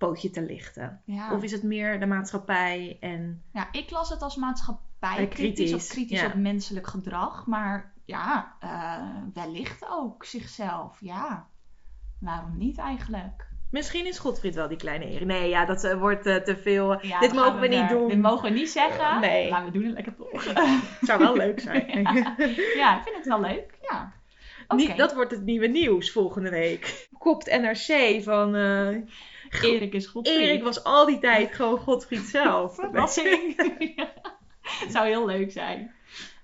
pootje te lichten. Ja. Of is het meer de maatschappij en... Ja, ik las het als maatschappij Eh, kritisch, kritisch, of kritisch ja. op menselijk gedrag. Maar ja, eh, wellicht ook zichzelf. Ja, waarom niet eigenlijk? Misschien is Godfried wel die kleine Erik. Nee, ja, dat eh, wordt te veel. Ja, Dit mogen we niet doen. Dit mogen we niet zeggen. Nee. Maar we doen het lekker toch. *laughs* Zou wel leuk zijn. *laughs* Ja. ja, ik vind het wel leuk. Ja. Oké, Niet, dat wordt het nieuwe nieuws volgende week. Kopt NRC van... Erik is goed. Erik was al die tijd gewoon Godfried zelf. *laughs* Verrassing. *laughs* Het zou heel leuk zijn.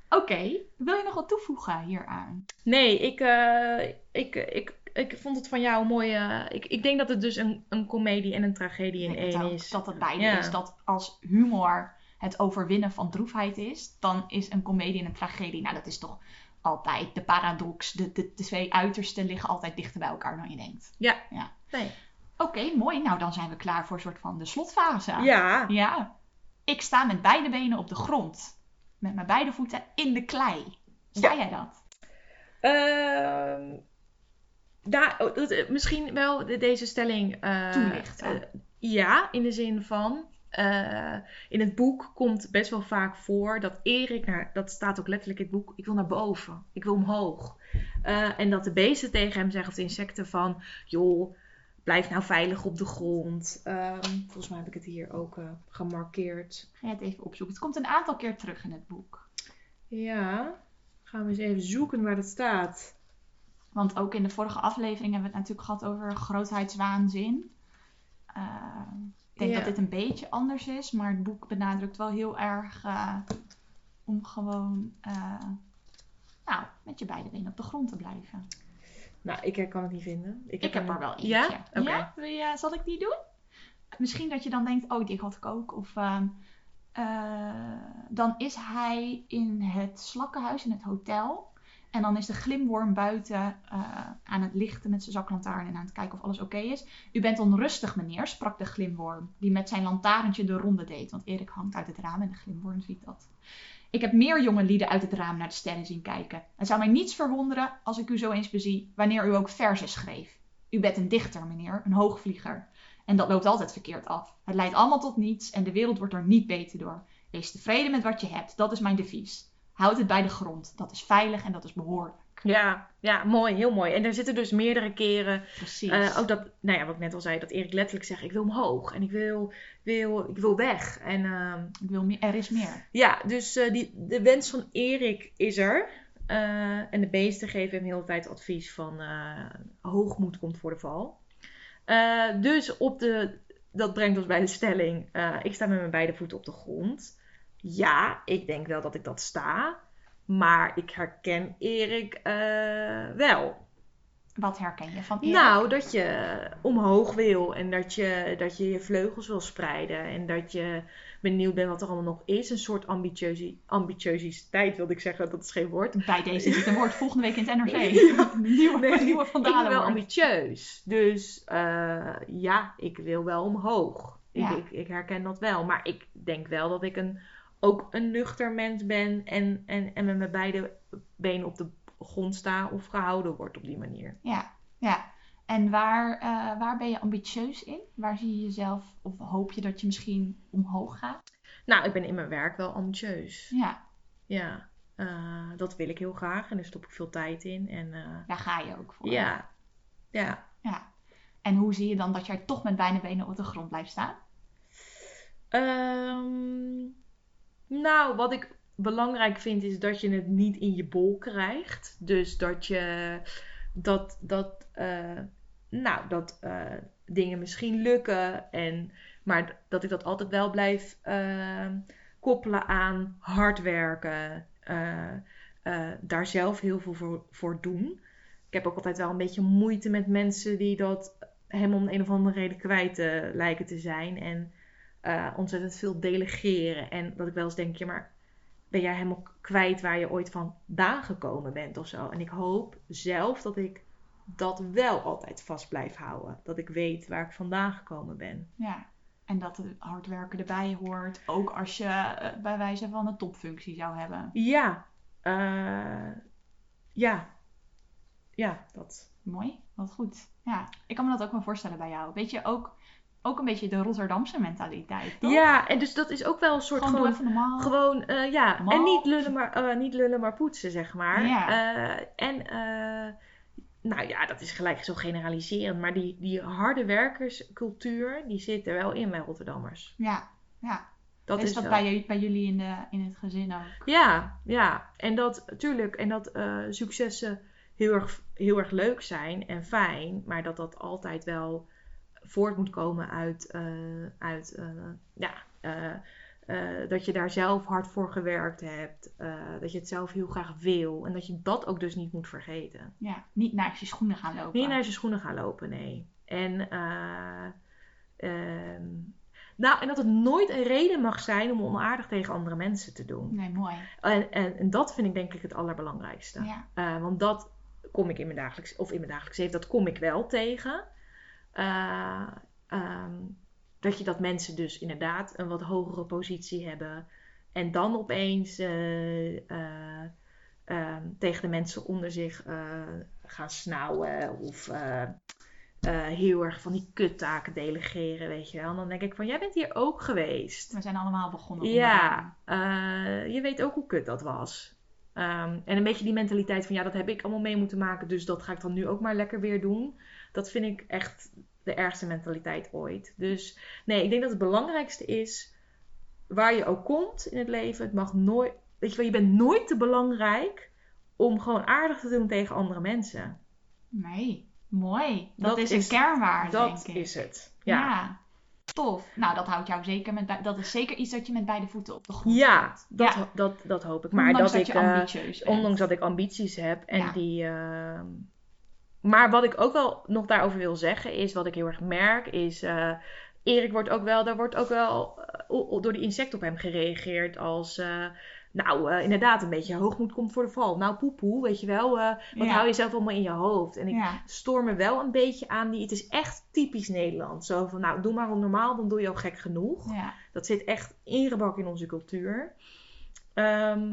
Oké, wil je nog wat toevoegen hieraan? Nee, ik, eh, ik, ik, ik vond het van jou mooi. eh, ik, ik denk dat het dus een, een komedie en een tragedie in één ook is. Dat het beide Ja. is. Dat als humor het overwinnen van droefheid is, dan is een komedie en een tragedie. Nou, dat is toch altijd de paradox. De, de, de twee uitersten liggen altijd dichter bij elkaar dan je denkt. Ja. Ja. Nee. Oké, mooi. Nou, dan zijn we klaar voor een soort van de slotfase. Ja. Ja. Ik sta met beide benen op de grond. Met mijn beide voeten in de klei. Sta Ja. jij dat? Ehm, daar, oh, eh, misschien wel de- deze stelling. eh, Toelichten. eh, ja, in de zin van. in het boek komt best wel vaak voor dat Erik, naar, dat staat ook letterlijk in het boek, ik wil naar boven, ik wil omhoog. En dat de beesten tegen hem zeggen, of de insecten van, joh, blijf nou veilig op de grond. Ehm, volgens mij heb ik het hier ook eh, gemarkeerd. Ga je het even opzoeken. Het komt een aantal keer terug in het boek. Ja, gaan we eens even zoeken waar dat staat. Want ook in de vorige aflevering hebben we het natuurlijk gehad over grootheidswaanzin. Eh, denk Ja. dat dit een beetje anders is, maar het boek benadrukt wel heel erg eh, om gewoon nou, met je beide benen op de grond te blijven. Nou, ik kan het niet vinden. Ik, heb hem- er wel eentje. Ja? Oké. Ja? Wil je- zal ik die doen? Misschien dat je dan denkt, oh, die had ik ook. Of ehm, eh, dan is hij in het slakkenhuis, in het hotel. En dan is de glimworm buiten eh, aan het lichten met zijn zaklantaarn en aan het kijken of alles oké is. U bent onrustig, meneer, sprak de glimworm, die met zijn lantaarntje de ronde deed. Want Erik hangt uit het raam en de glimworm ziet dat. Ik heb meer jonge lieden uit het raam naar de sterren zien kijken. Het zou mij niets verwonderen als ik u zo eens bezie wanneer u ook verzen schreef. U bent een dichter, meneer, een hoogvlieger. En dat loopt altijd verkeerd af. Het leidt allemaal tot niets en de wereld wordt er niet beter door. Wees tevreden met wat je hebt, dat is mijn devies. Houd het bij de grond, dat is veilig en dat is behoorlijk. Ja, ja, mooi, heel mooi. En er zitten dus meerdere keren Precies. Eh, ook dat, nou ja, wat ik net al zei, dat Erik letterlijk zegt: Ik wil omhoog en ik wil, wil, ik wil weg. En ehm, Ik wil meer, er is meer. ja, dus eh, die, de wens van Erik is er. Eh, en de beesten geven hem heel de tijd advies van hoogmoed komt voor de val. Dus op de, dat brengt ons bij de stelling: ik sta met mijn beide voeten op de grond. Ja, ik denk wel dat ik dat sta. Maar ik herken Erik eh, wel. Wat herken je van Erik? Nou, dat je omhoog wil en dat je, dat je je vleugels wil spreiden en dat je benieuwd bent wat er allemaal nog is. Een soort ambitieuze, ambitieusiteit wilde ik zeggen, dat is geen woord. Bij deze is het een woord volgende week in het NRC. *laughs* *laughs* nieuwe, Nee, nieuwe Ik ben wel ambitieus, dus eh, ja, ik wil wel omhoog. Ja. Ik, ik, ik herken dat wel, maar ik denk wel dat ik een, ook een nuchter mens ben en, en, en met mijn beide benen op de grond sta of gehouden word op die manier. Ja, ja. En waar, eh, waar ben je ambitieus in? Waar zie je jezelf, of hoop je dat je misschien omhoog gaat? Nou, ik ben in mijn werk wel ambitieus. Ja, Ja, eh, dat wil ik heel graag en daar stop ik veel tijd in. En eh, daar ga je ook voor. ja, ja. ja. En hoe zie je dan dat jij toch met beide benen op de grond blijft staan? Ehm, nou, wat ik belangrijk vind is dat je het niet in je bol krijgt. Dus dat je dat, dat, eh, nou, dat eh, dingen misschien lukken. En, maar dat ik dat altijd wel blijf eh, koppelen aan hard werken. daar zelf heel veel voor, voor doen. Ik heb ook altijd wel een beetje moeite met mensen die dat hem om een of andere reden kwijt lijken te zijn. En eh, ontzettend veel delegeren. En dat ik wel eens denk, ja, maar ben jij helemaal kwijt waar je ooit vandaan gekomen bent of zo? En ik hoop zelf dat ik dat wel altijd vast blijf houden. Dat ik weet waar ik vandaan gekomen ben. Ja. En dat het hard werken erbij hoort. Ook als je eh, bij wijze van een topfunctie zou hebben. Ja, eh, ja, ja, dat. Mooi, wat goed. Ja, ik kan me dat ook wel voorstellen bij jou. Weet je, ook, ook een beetje de Rotterdamse mentaliteit, toch? Ja, en dus dat is ook wel een soort Gewoon, gewoon normaal. Gewoon, eh, ja. Normaal. En niet lullen, maar, eh, niet lullen, maar poetsen, zeg maar. Ja. Eh, en, nou ja, dat is gelijk zo generaliserend. Maar die, die harde werkerscultuur, die zit er wel in bij Rotterdammers. Ja, ja. Dat is, is dat wel- bij, jullie in, de, in het gezin ook? Ja, ja. En dat, natuurlijk, en dat successen heel erg, heel erg leuk zijn en fijn. Maar dat dat altijd wel voort moet komen uit, eh, uit eh, ja, eh, dat je daar zelf hard voor gewerkt hebt. dat je het zelf heel graag wil. En dat je dat ook dus niet moet vergeten. Ja, niet naar je schoenen gaan lopen. Niet naar zijn schoenen gaan lopen, nee. En, eh, ehm, nou, en dat het nooit een reden mag zijn om onaardig tegen andere mensen te doen. Nee, mooi. En, en, en dat vind ik denk ik het allerbelangrijkste. Ja. Want dat kom ik in mijn dagelijks, of in mijn dagelijks leven, dat kom ik wel tegen. Eh, ehm, dat je dat mensen dus inderdaad een wat hogere positie hebben. En dan opeens eh, eh, ehm, tegen de mensen onder zich gaan snauwen. Of heel erg van die kuttaken delegeren, weet je wel. En dan denk ik van, jij bent hier ook geweest. We zijn allemaal begonnen Ja, je weet ook hoe kut dat was. Ehm, en een beetje die mentaliteit van ja, dat heb ik allemaal mee moeten maken, dus dat ga ik dan nu ook maar lekker weer doen. Dat vind ik echt de ergste mentaliteit ooit. Dus nee, ik denk dat het belangrijkste is waar je ook komt in het leven. Het mag nooit, weet je wel, je bent nooit te belangrijk om gewoon aardig te doen tegen andere mensen. Nee, mooi. Dat, Dat is, is- een kernwaarde, dat denk ik. is het. Ja. Ja. Tof. Nou, dat houdt jou zeker met dat is zeker iets dat je met beide voeten op de grond Ja, dat, Ja. dat, dat hoop ik. Maar Ondanks dat, dat ik, je eh, ambitieus ondanks dat ik ambities heb en Ja. die. eh, maar wat ik ook wel nog daarover wil zeggen is, wat ik heel erg merk, is. eh, Erik wordt ook wel, daar wordt ook wel eh, door die insect op hem gereageerd als. eh, nou, inderdaad, een beetje hoogmoed komt voor de val. Nou, poepoe, weet je wel. wat Ja. hou je zelf allemaal in je hoofd? En ik Ja. stoor me wel een beetje aan die. Het is echt typisch Nederland. Zo van, nou, doe maar normaal, dan doe je al gek genoeg. Ja. Dat zit echt ingebakken in onze cultuur. Ehm,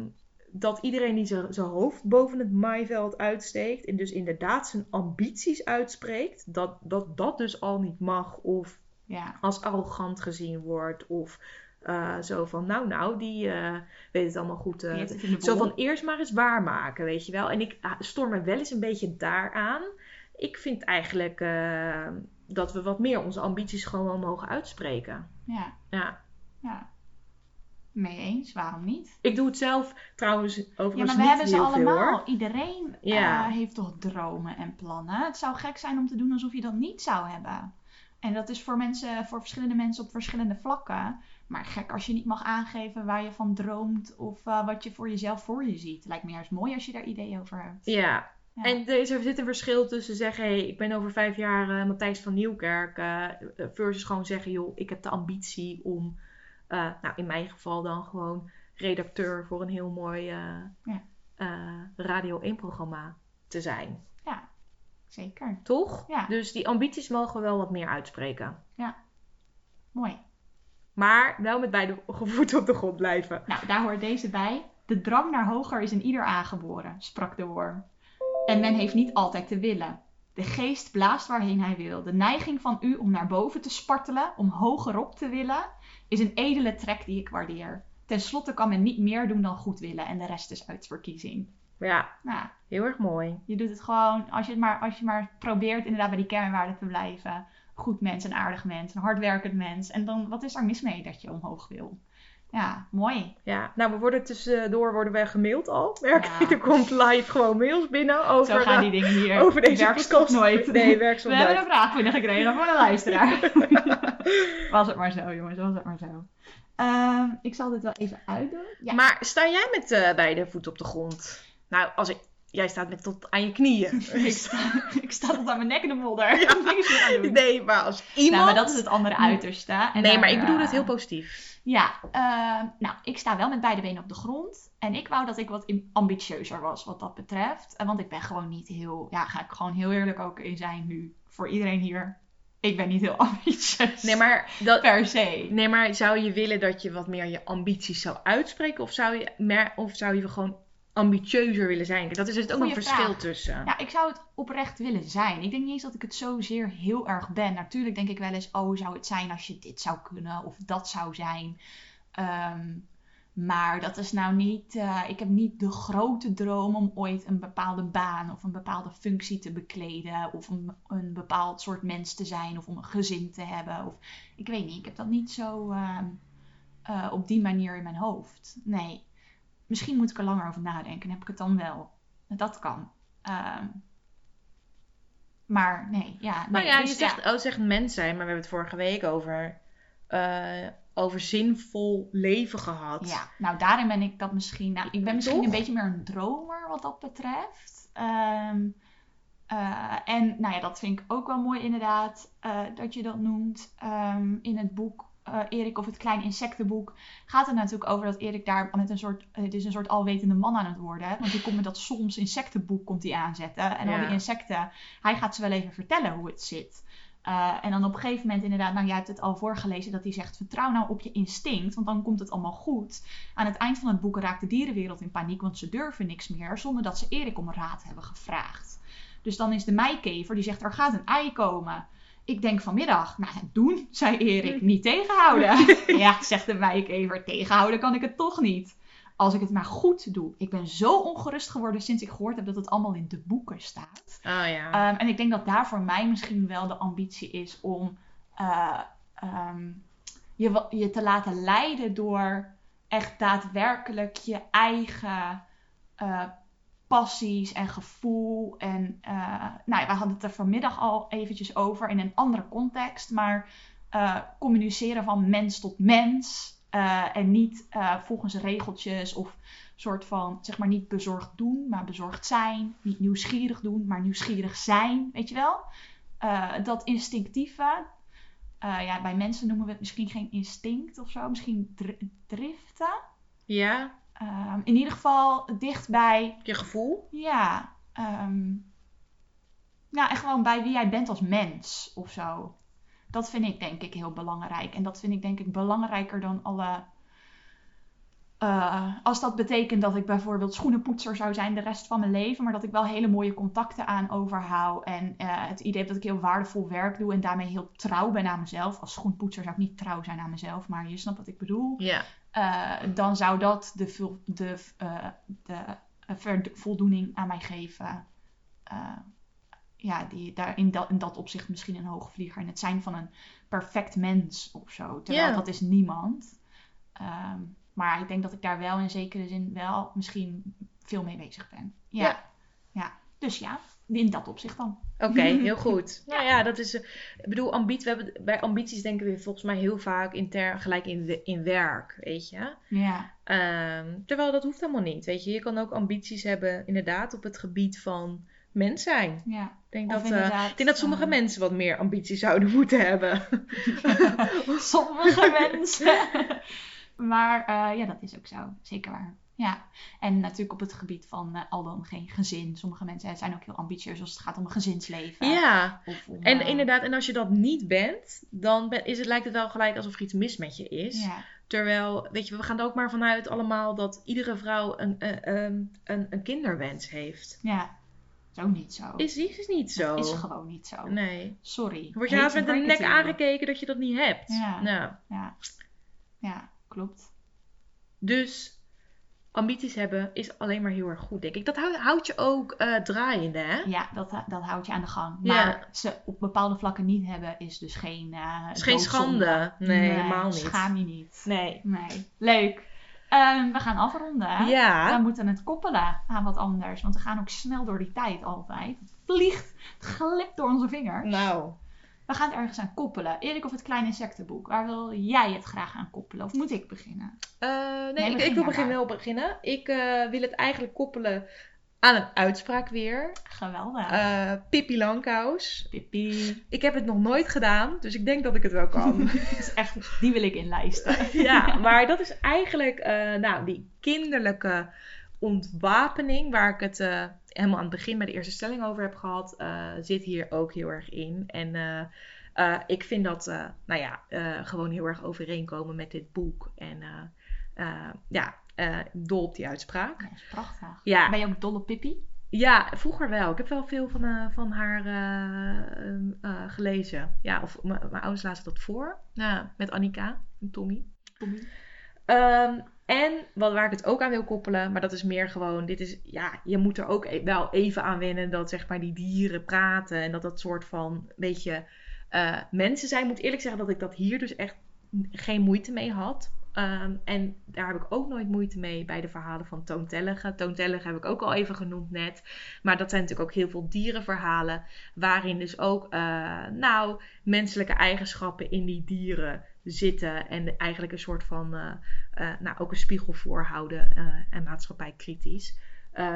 dat iedereen die zijn hoofd boven het maaiveld uitsteekt. En dus inderdaad zijn ambities uitspreekt. Dat dat, dat dus al niet mag. Of Ja. als arrogant gezien wordt. Of eh, zo van, nou nou, die eh, weet het allemaal goed. eh, het zo van, eerst maar eens waarmaken, weet je wel. En ik ah, stoor me wel eens een beetje daaraan. Ik vind eigenlijk dat we wat meer onze ambities gewoon wel mogen uitspreken. Ja. Ja. Ja. Mee eens, waarom niet? Ik doe het zelf trouwens Ja, overigens maar we niet hebben ze veel allemaal. Iedereen Ja. eh, heeft toch dromen en plannen. Het zou gek zijn om te doen alsof je dat niet zou hebben. En dat is voor mensen, voor verschillende mensen op verschillende vlakken. Maar gek als je niet mag aangeven waar je van droomt of eh, wat je voor jezelf voor je ziet. Lijkt me juist mooi als je daar ideeën over hebt. Ja. Ja. En er is- er zit een verschil tussen zeggen, hé, hey, ik ben over vijf jaar eh, Matthijs van Nieuwkerk. versus gewoon zeggen, joh, ik heb de ambitie om, eh, nou in mijn geval dan gewoon redacteur voor een heel mooi eh, Ja. eh, Radio 1 programma te zijn. Ja, zeker. Toch? Ja. Dus die ambities mogen we wel wat meer uitspreken. Mooi. Maar wel met beide voeten op de grond blijven. Nou, daar hoort deze bij. De drang naar hoger is in ieder aangeboren, sprak de worm. En men heeft niet altijd te willen. De geest blaast waarheen hij wil. De neiging van u om naar boven te spartelen, om hogerop te willen, is een edele trek die ik waardeer. Ten slotte kan men niet meer doen dan goed willen en de rest is uit verkiezing. Ja, Nou, heel erg mooi. je doet het gewoon, als je, het maar, als je maar probeert inderdaad bij die kernwaarden te blijven. Goed mens, een aardig mens, een hardwerkend mens. En dan, wat is daar mis mee dat je omhoog wil? Ja, mooi. Ja, nou, we worden tussendoor worden we gemaild al. Merk Ja. ik, er komt live gewoon mails binnen over, Zo gaan die dingen hier. over deze podcast. nooit. Nee, We hebben een vraag binnengekregen van een luisteraar. *laughs* was het maar zo, jongens. Was het maar zo. Ehm, ik zal dit wel even uitdoen. Ja. Maar sta jij met eh, beide voeten op de grond? Nou, als ik, jij staat met tot aan je knieën. *laughs* ik, sta, ik sta tot aan mijn nek in de modder. *laughs* Niks aan doen. nee, maar als iemand... Nou, maar dat is het andere uiterste. En nee, daar, maar ik bedoel het eh, heel positief. Ja, ehm, nou, ik sta wel met beide benen op de grond. En ik wou dat ik wat ambitieuzer was wat dat betreft. En Want ik ben gewoon niet heel, ja, ga ik gewoon heel eerlijk ook in zijn nu. Voor iedereen hier. Ik ben niet heel *laughs* ambitieus. Nee, maar, dat, Per se. nee, maar zou je willen dat je wat meer je ambities zou uitspreken? Of zou je, meer, of zou je gewoon ambitieuzer willen zijn? Dat is dus ook een verschil vraag. tussen. Ja, ik zou het oprecht willen zijn. Ik denk niet eens dat ik het zozeer heel erg ben. Natuurlijk denk ik wel eens, oh, zou het zijn als je dit zou kunnen of dat zou zijn. Ehm, maar dat is nou niet, eh, ik heb niet de grote droom om ooit een bepaalde baan of een bepaalde functie te bekleden. Of een, een bepaald soort mens te zijn of om een gezin te hebben. Of, ik weet niet, ik heb dat niet zo ehm, eh, op die manier in mijn hoofd. Nee, misschien moet ik er langer over nadenken en heb ik het dan wel. Dat kan. Ehm, maar nee, ja. Nee, Nou ja, dus je zegt, oh, zegt mens zijn, maar we hebben het vorige week over, eh, over zinvol leven gehad. Ja, nou daarin ben ik dat misschien. Nou, ik ben misschien Toch? een beetje meer een dromer wat dat betreft. Ehm, eh, en nou ja, dat vind ik ook wel mooi inderdaad eh, dat je dat noemt. Ehm, in het boek eh, Erik of het Klein Insectenboek gaat het natuurlijk over dat Erik daar met een soort, het is een soort alwetende man aan het worden. hè. Want die komt met dat soms insectenboek komt hij aanzetten. En al die insecten, hij gaat ze wel even vertellen hoe het zit. Eh, en dan op een gegeven moment inderdaad, nou jij hebt het al voorgelezen, dat hij zegt vertrouw nou op je instinct, want dan komt het allemaal goed. Aan het eind van het boek raakt de dierenwereld in paniek, want ze durven niks meer, zonder dat ze Erik om raad hebben gevraagd. Dus dan is de meikever die zegt er gaat een ei komen. Ik denk vanmiddag, nou doen, zei Erik, niet tegenhouden. *laughs* ja, zegt de meikever, tegenhouden kan ik het toch niet. Als ik het maar goed doe. Ik ben zo ongerust geworden sinds ik gehoord heb dat het allemaal in de boeken staat. Oh ja. Ehm, en ik denk dat daar voor mij misschien wel de ambitie is om eh, ehm, je, je te laten leiden door echt daadwerkelijk je eigen eh, passies en gevoel. En eh, nou, ja, we hadden het er vanmiddag al eventjes over in een andere context. Maar eh, communiceren van mens tot mens. eh, en niet volgens regeltjes of soort van, zeg maar, niet bezorgd doen, maar bezorgd zijn. Niet nieuwsgierig doen, maar nieuwsgierig zijn. Weet je wel? Dat instinctieve. ja, bij mensen noemen we het misschien geen instinct of zo. Misschien dr- driften. Ja, Ehm, in ieder geval dicht bij je gevoel. ja, ehm, ja, en gewoon bij wie jij bent als mens of zo. Dat vind ik denk ik heel belangrijk. En dat vind ik denk ik belangrijker dan alle. eh, als dat betekent dat ik bijvoorbeeld schoenenpoetser zou zijn de rest van mijn leven, maar dat ik wel hele mooie contacten aan overhoud. En eh, het idee dat ik heel waardevol werk doe en daarmee heel trouw ben aan mezelf. Als schoenpoetser zou ik niet trouw zijn aan mezelf, maar je snapt wat ik bedoel. Ja. Eh, dan zou dat de, de, eh, de eh, ver- voldoening aan mij geven. Ja, die daar in dat, in dat opzicht misschien een hoogvlieger. En het zijn van een perfect mens of zo. Terwijl dat is niemand. Ehm, maar ik denk dat ik daar wel in zekere zin wel misschien veel mee bezig ben. Ja. Ja. ja. Dus ja, in dat opzicht dan. Oké, *laughs* heel goed. Nou ja, dat is. eh, Ik bedoel, ambitie, we hebben, bij ambities denken we volgens mij heel vaak in ter, gelijk in, in werk, weet je. Ja, Ehm, terwijl dat hoeft helemaal niet, weet je. Je kan ook ambities hebben, inderdaad, op het gebied van mens zijn. ja. Ik denk, Of dat, eh, inderdaad, ik denk dat sommige ehm, mensen wat meer ambities zouden *laughs* moeten hebben. *laughs* Sommige mensen. maar eh, ja, dat is ook zo. Zeker waar. Ja. En natuurlijk op het gebied van eh, al dan geen gezin. Sommige mensen zijn ook heel ambitieus als het gaat om een gezinsleven. ja, om, en eh, inderdaad, en als je dat niet bent, dan ben- is het, lijkt het wel gelijk alsof er iets mis met je is. Ja. Terwijl, weet je, we gaan er ook maar vanuit allemaal dat iedere vrouw een, een, een, een, een kinderwens heeft. ja. Zo niet zo. Is, is niet zo. Dat is gewoon niet zo. Nee. Sorry. Word je haast met break nek aangekeken dat je dat niet hebt. Ja. Nou, Ja. Ja, klopt. dus ambities hebben is alleen maar heel erg goed, denk ik. Dat houdt, houdt je ook eh, draaiende, hè? Ja, dat, dat houdt je aan de gang. Ja. Maar ze op bepaalde vlakken niet hebben is dus geen uh, is geen schande. Nee, helemaal niet. Schaam je niet. Nee. Nee. Leuk. Ehm, we gaan afronden. Ja. We moeten het koppelen aan wat anders. Want we gaan ook snel door die tijd altijd. Het vliegt, het glipt door onze vingers. Nou. We gaan het ergens aan koppelen. Erik of het kleine insectenboek. Waar wil jij het graag aan koppelen? Of moet ik beginnen? Eh, nee, Nee, ik, begin ik wil maar begin maar. wel beginnen. Ik eh, wil het eigenlijk koppelen aan een uitspraak weer. Geweldig. Eh Pippi Langkous. Pippi. Ik heb het nog nooit gedaan, dus ik denk dat ik het wel kan. *laughs* Is echt, die wil ik inlijsten. *laughs* ja, maar dat is eigenlijk nou, die kinderlijke ontwapening, waar ik het eh, helemaal aan het begin bij de eerste stelling over heb gehad, eh, zit hier ook heel erg in. En eh, ik vind dat, nou ja, gewoon heel erg overeenkomen met dit boek. En ja, dol op die uitspraak. Ja, dat is prachtig. Ja. Ben je ook dol op Pippi? Ja, vroeger wel. Ik heb wel veel van, van haar eh, gelezen. Ja, of mijn ouders lazen dat voor. Met Annika en Tommy. Ehm, en wat, waar ik het ook aan wil koppelen, maar dat is meer gewoon, dit is, ja, je moet er ook e- wel even aan wennen dat zeg maar die dieren praten en dat dat soort van, weet je, eh, mensen zijn. Ik moet eerlijk zeggen dat ik dat hier dus echt geen moeite mee had. Ehm, en daar heb ik ook nooit moeite mee bij de verhalen van Toontellige. Toontellige heb ik ook al even genoemd net. Maar dat zijn natuurlijk ook heel veel dierenverhalen. Waarin dus ook, eh, nou, menselijke eigenschappen in die dieren zitten. En eigenlijk een soort van, eh, eh, nou, ook een spiegel voorhouden. eh, en maatschappij kritisch.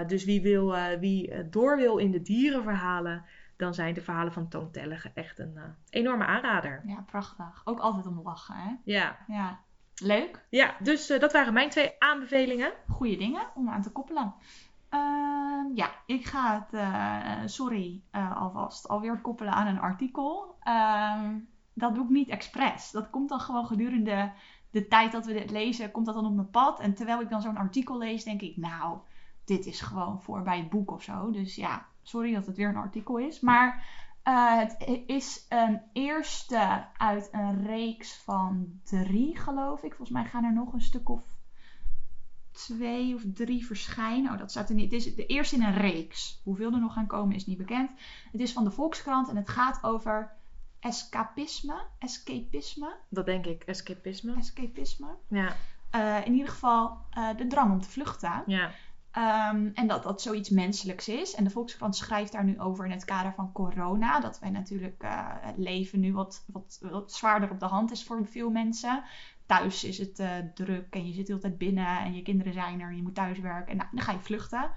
Dus wie, wil, wie door wil in de dierenverhalen, dan zijn de verhalen van Toontellige echt een enorme aanrader. Ja, prachtig. Ook altijd om lachen, hè? Ja, Ja. Leuk. ja dus dat waren mijn twee aanbevelingen. Goede dingen om aan te koppelen. Ehm, ja, ik ga het, sorry eh, alvast, alweer koppelen aan een artikel. Dat doe ik niet expres. Dat komt dan gewoon gedurende de tijd dat we dit lezen, komt dat dan op mijn pad. En terwijl ik dan zo'n artikel lees, denk ik, nou, dit is gewoon voor bij het boek of zo. Dus ja, sorry dat het weer een artikel is. Maar eh, het is een eerste uit een reeks van drie, geloof ik. Volgens mij gaan er nog een stuk of twee of drie verschijnen. Oh, dat staat er niet. Het is de eerste in een reeks. Hoeveel er nog gaan komen is niet bekend. Het is van de Volkskrant en het gaat over escapisme. Escapisme. Dat denk ik, escapisme. Escapisme. Ja, Eh, in ieder geval eh, de drang om te vluchten. ja, Ehm, en dat dat zoiets menselijks is. En de Volkskrant schrijft daar nu over in het kader van corona. Dat wij natuurlijk uh, het leven nu wat, wat, wat zwaarder op de hand is voor veel mensen. Thuis is het druk en je zit de hele tijd binnen en je kinderen zijn er en je moet thuiswerken. En nou, dan ga je vluchten.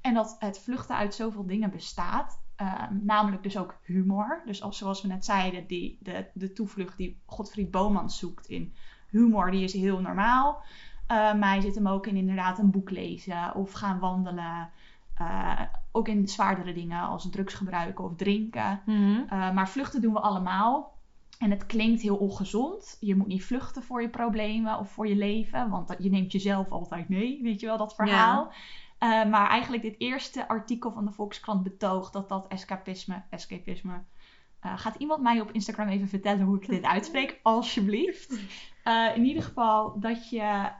En dat het vluchten uit zoveel dingen bestaat. Um, namelijk dus ook humor. Dus als, zoals we net zeiden, die, de, de toevlucht die Godfried Bomans zoekt in humor, die is heel normaal. Uh, maar zit hem ook in inderdaad een boek lezen of gaan wandelen. Uh, ook in zwaardere dingen als drugs gebruiken of drinken. Mhm. Uh, maar vluchten doen we allemaal. En het klinkt heel ongezond. Je moet niet vluchten voor je problemen of voor je leven. Want je neemt jezelf altijd mee. Weet je wel, dat verhaal. Ja. Uh, maar eigenlijk dit eerste artikel van de Volkskrant betoogt dat dat escapisme... Escapisme... Uh, gaat iemand mij op Instagram even vertellen hoe ik dit uitspreek? Alsjeblieft. Uh, in ieder geval dat, je,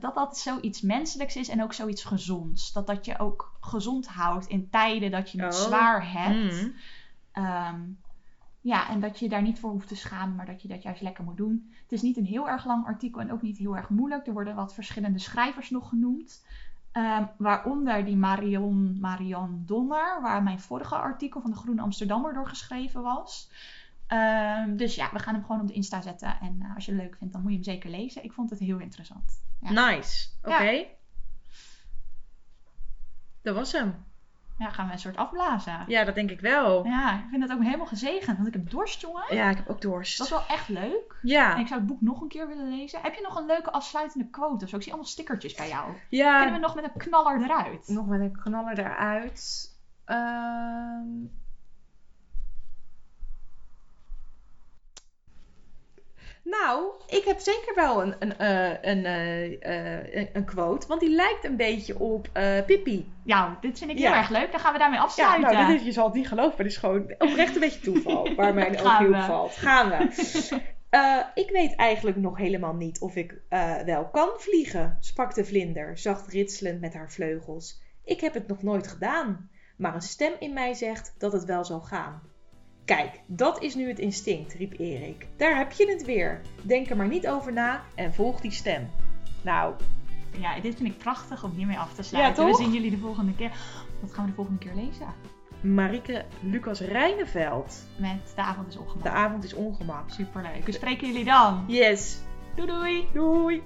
dat dat zoiets menselijks is en ook zoiets gezonds. Dat dat je ook gezond houdt in tijden dat je het Oh. zwaar hebt. Mm. Um, ja, en dat je daar niet voor hoeft te schamen, maar dat je dat juist lekker moet doen. Het is niet een heel erg lang artikel en ook niet heel erg moeilijk. Er worden wat verschillende schrijvers nog genoemd. Um, waaronder die Marion, Marion Donner, waar mijn vorige artikel van de Groene Amsterdammer door geschreven was. Um, dus ja, we gaan hem gewoon op de Insta zetten. En uh, als je het leuk vindt, dan moet je hem zeker lezen. Ik vond het heel interessant. Ja. Nice. Oké. Okay. Ja. Dat was hem. Ja, gaan we een soort afblazen. Ja, dat denk ik wel. Ja, ik vind het ook helemaal gezegend, want ik heb dorst, jongen. Ja, ik heb ook dorst. Dat is wel echt leuk. Ja. En ik zou het boek nog een keer willen lezen. Heb je nog een leuke afsluitende quote of zo? Ik zie allemaal stickertjes bij jou. Ja. Kunnen we nog met een knaller eruit? Nog met een knaller eruit. Um... Nou, ik heb zeker wel een, een, uh, een, uh, uh, een quote. Want die lijkt een beetje op Pippi. Ja, dit vind ik heel erg leuk. Dan gaan we daarmee afsluiten. Ja, nou, dit is, je zal het niet geloven. Maar dit is gewoon oprecht een beetje toeval. *laughs* waar mijn oog op valt. Gaan we. ik weet eigenlijk nog helemaal niet of ik wel kan vliegen, sprak de vlinder, zacht ritselend met haar vleugels. Ik heb het nog nooit gedaan. Maar een stem in mij zegt dat het wel zal gaan. Kijk, dat is nu het instinct, riep Erik. Daar heb je het weer. Denk er maar niet over na en volg die stem. Nou. Ja, dit vind ik prachtig om hiermee af te sluiten. Ja, we zien jullie de volgende keer. Wat gaan we de volgende keer lezen? Marike Lucas Rijneveld. Met De avond is ongemak. De avond is ongemak. Superleuk. We spreken jullie dan. Yes. Doei doei. Doei.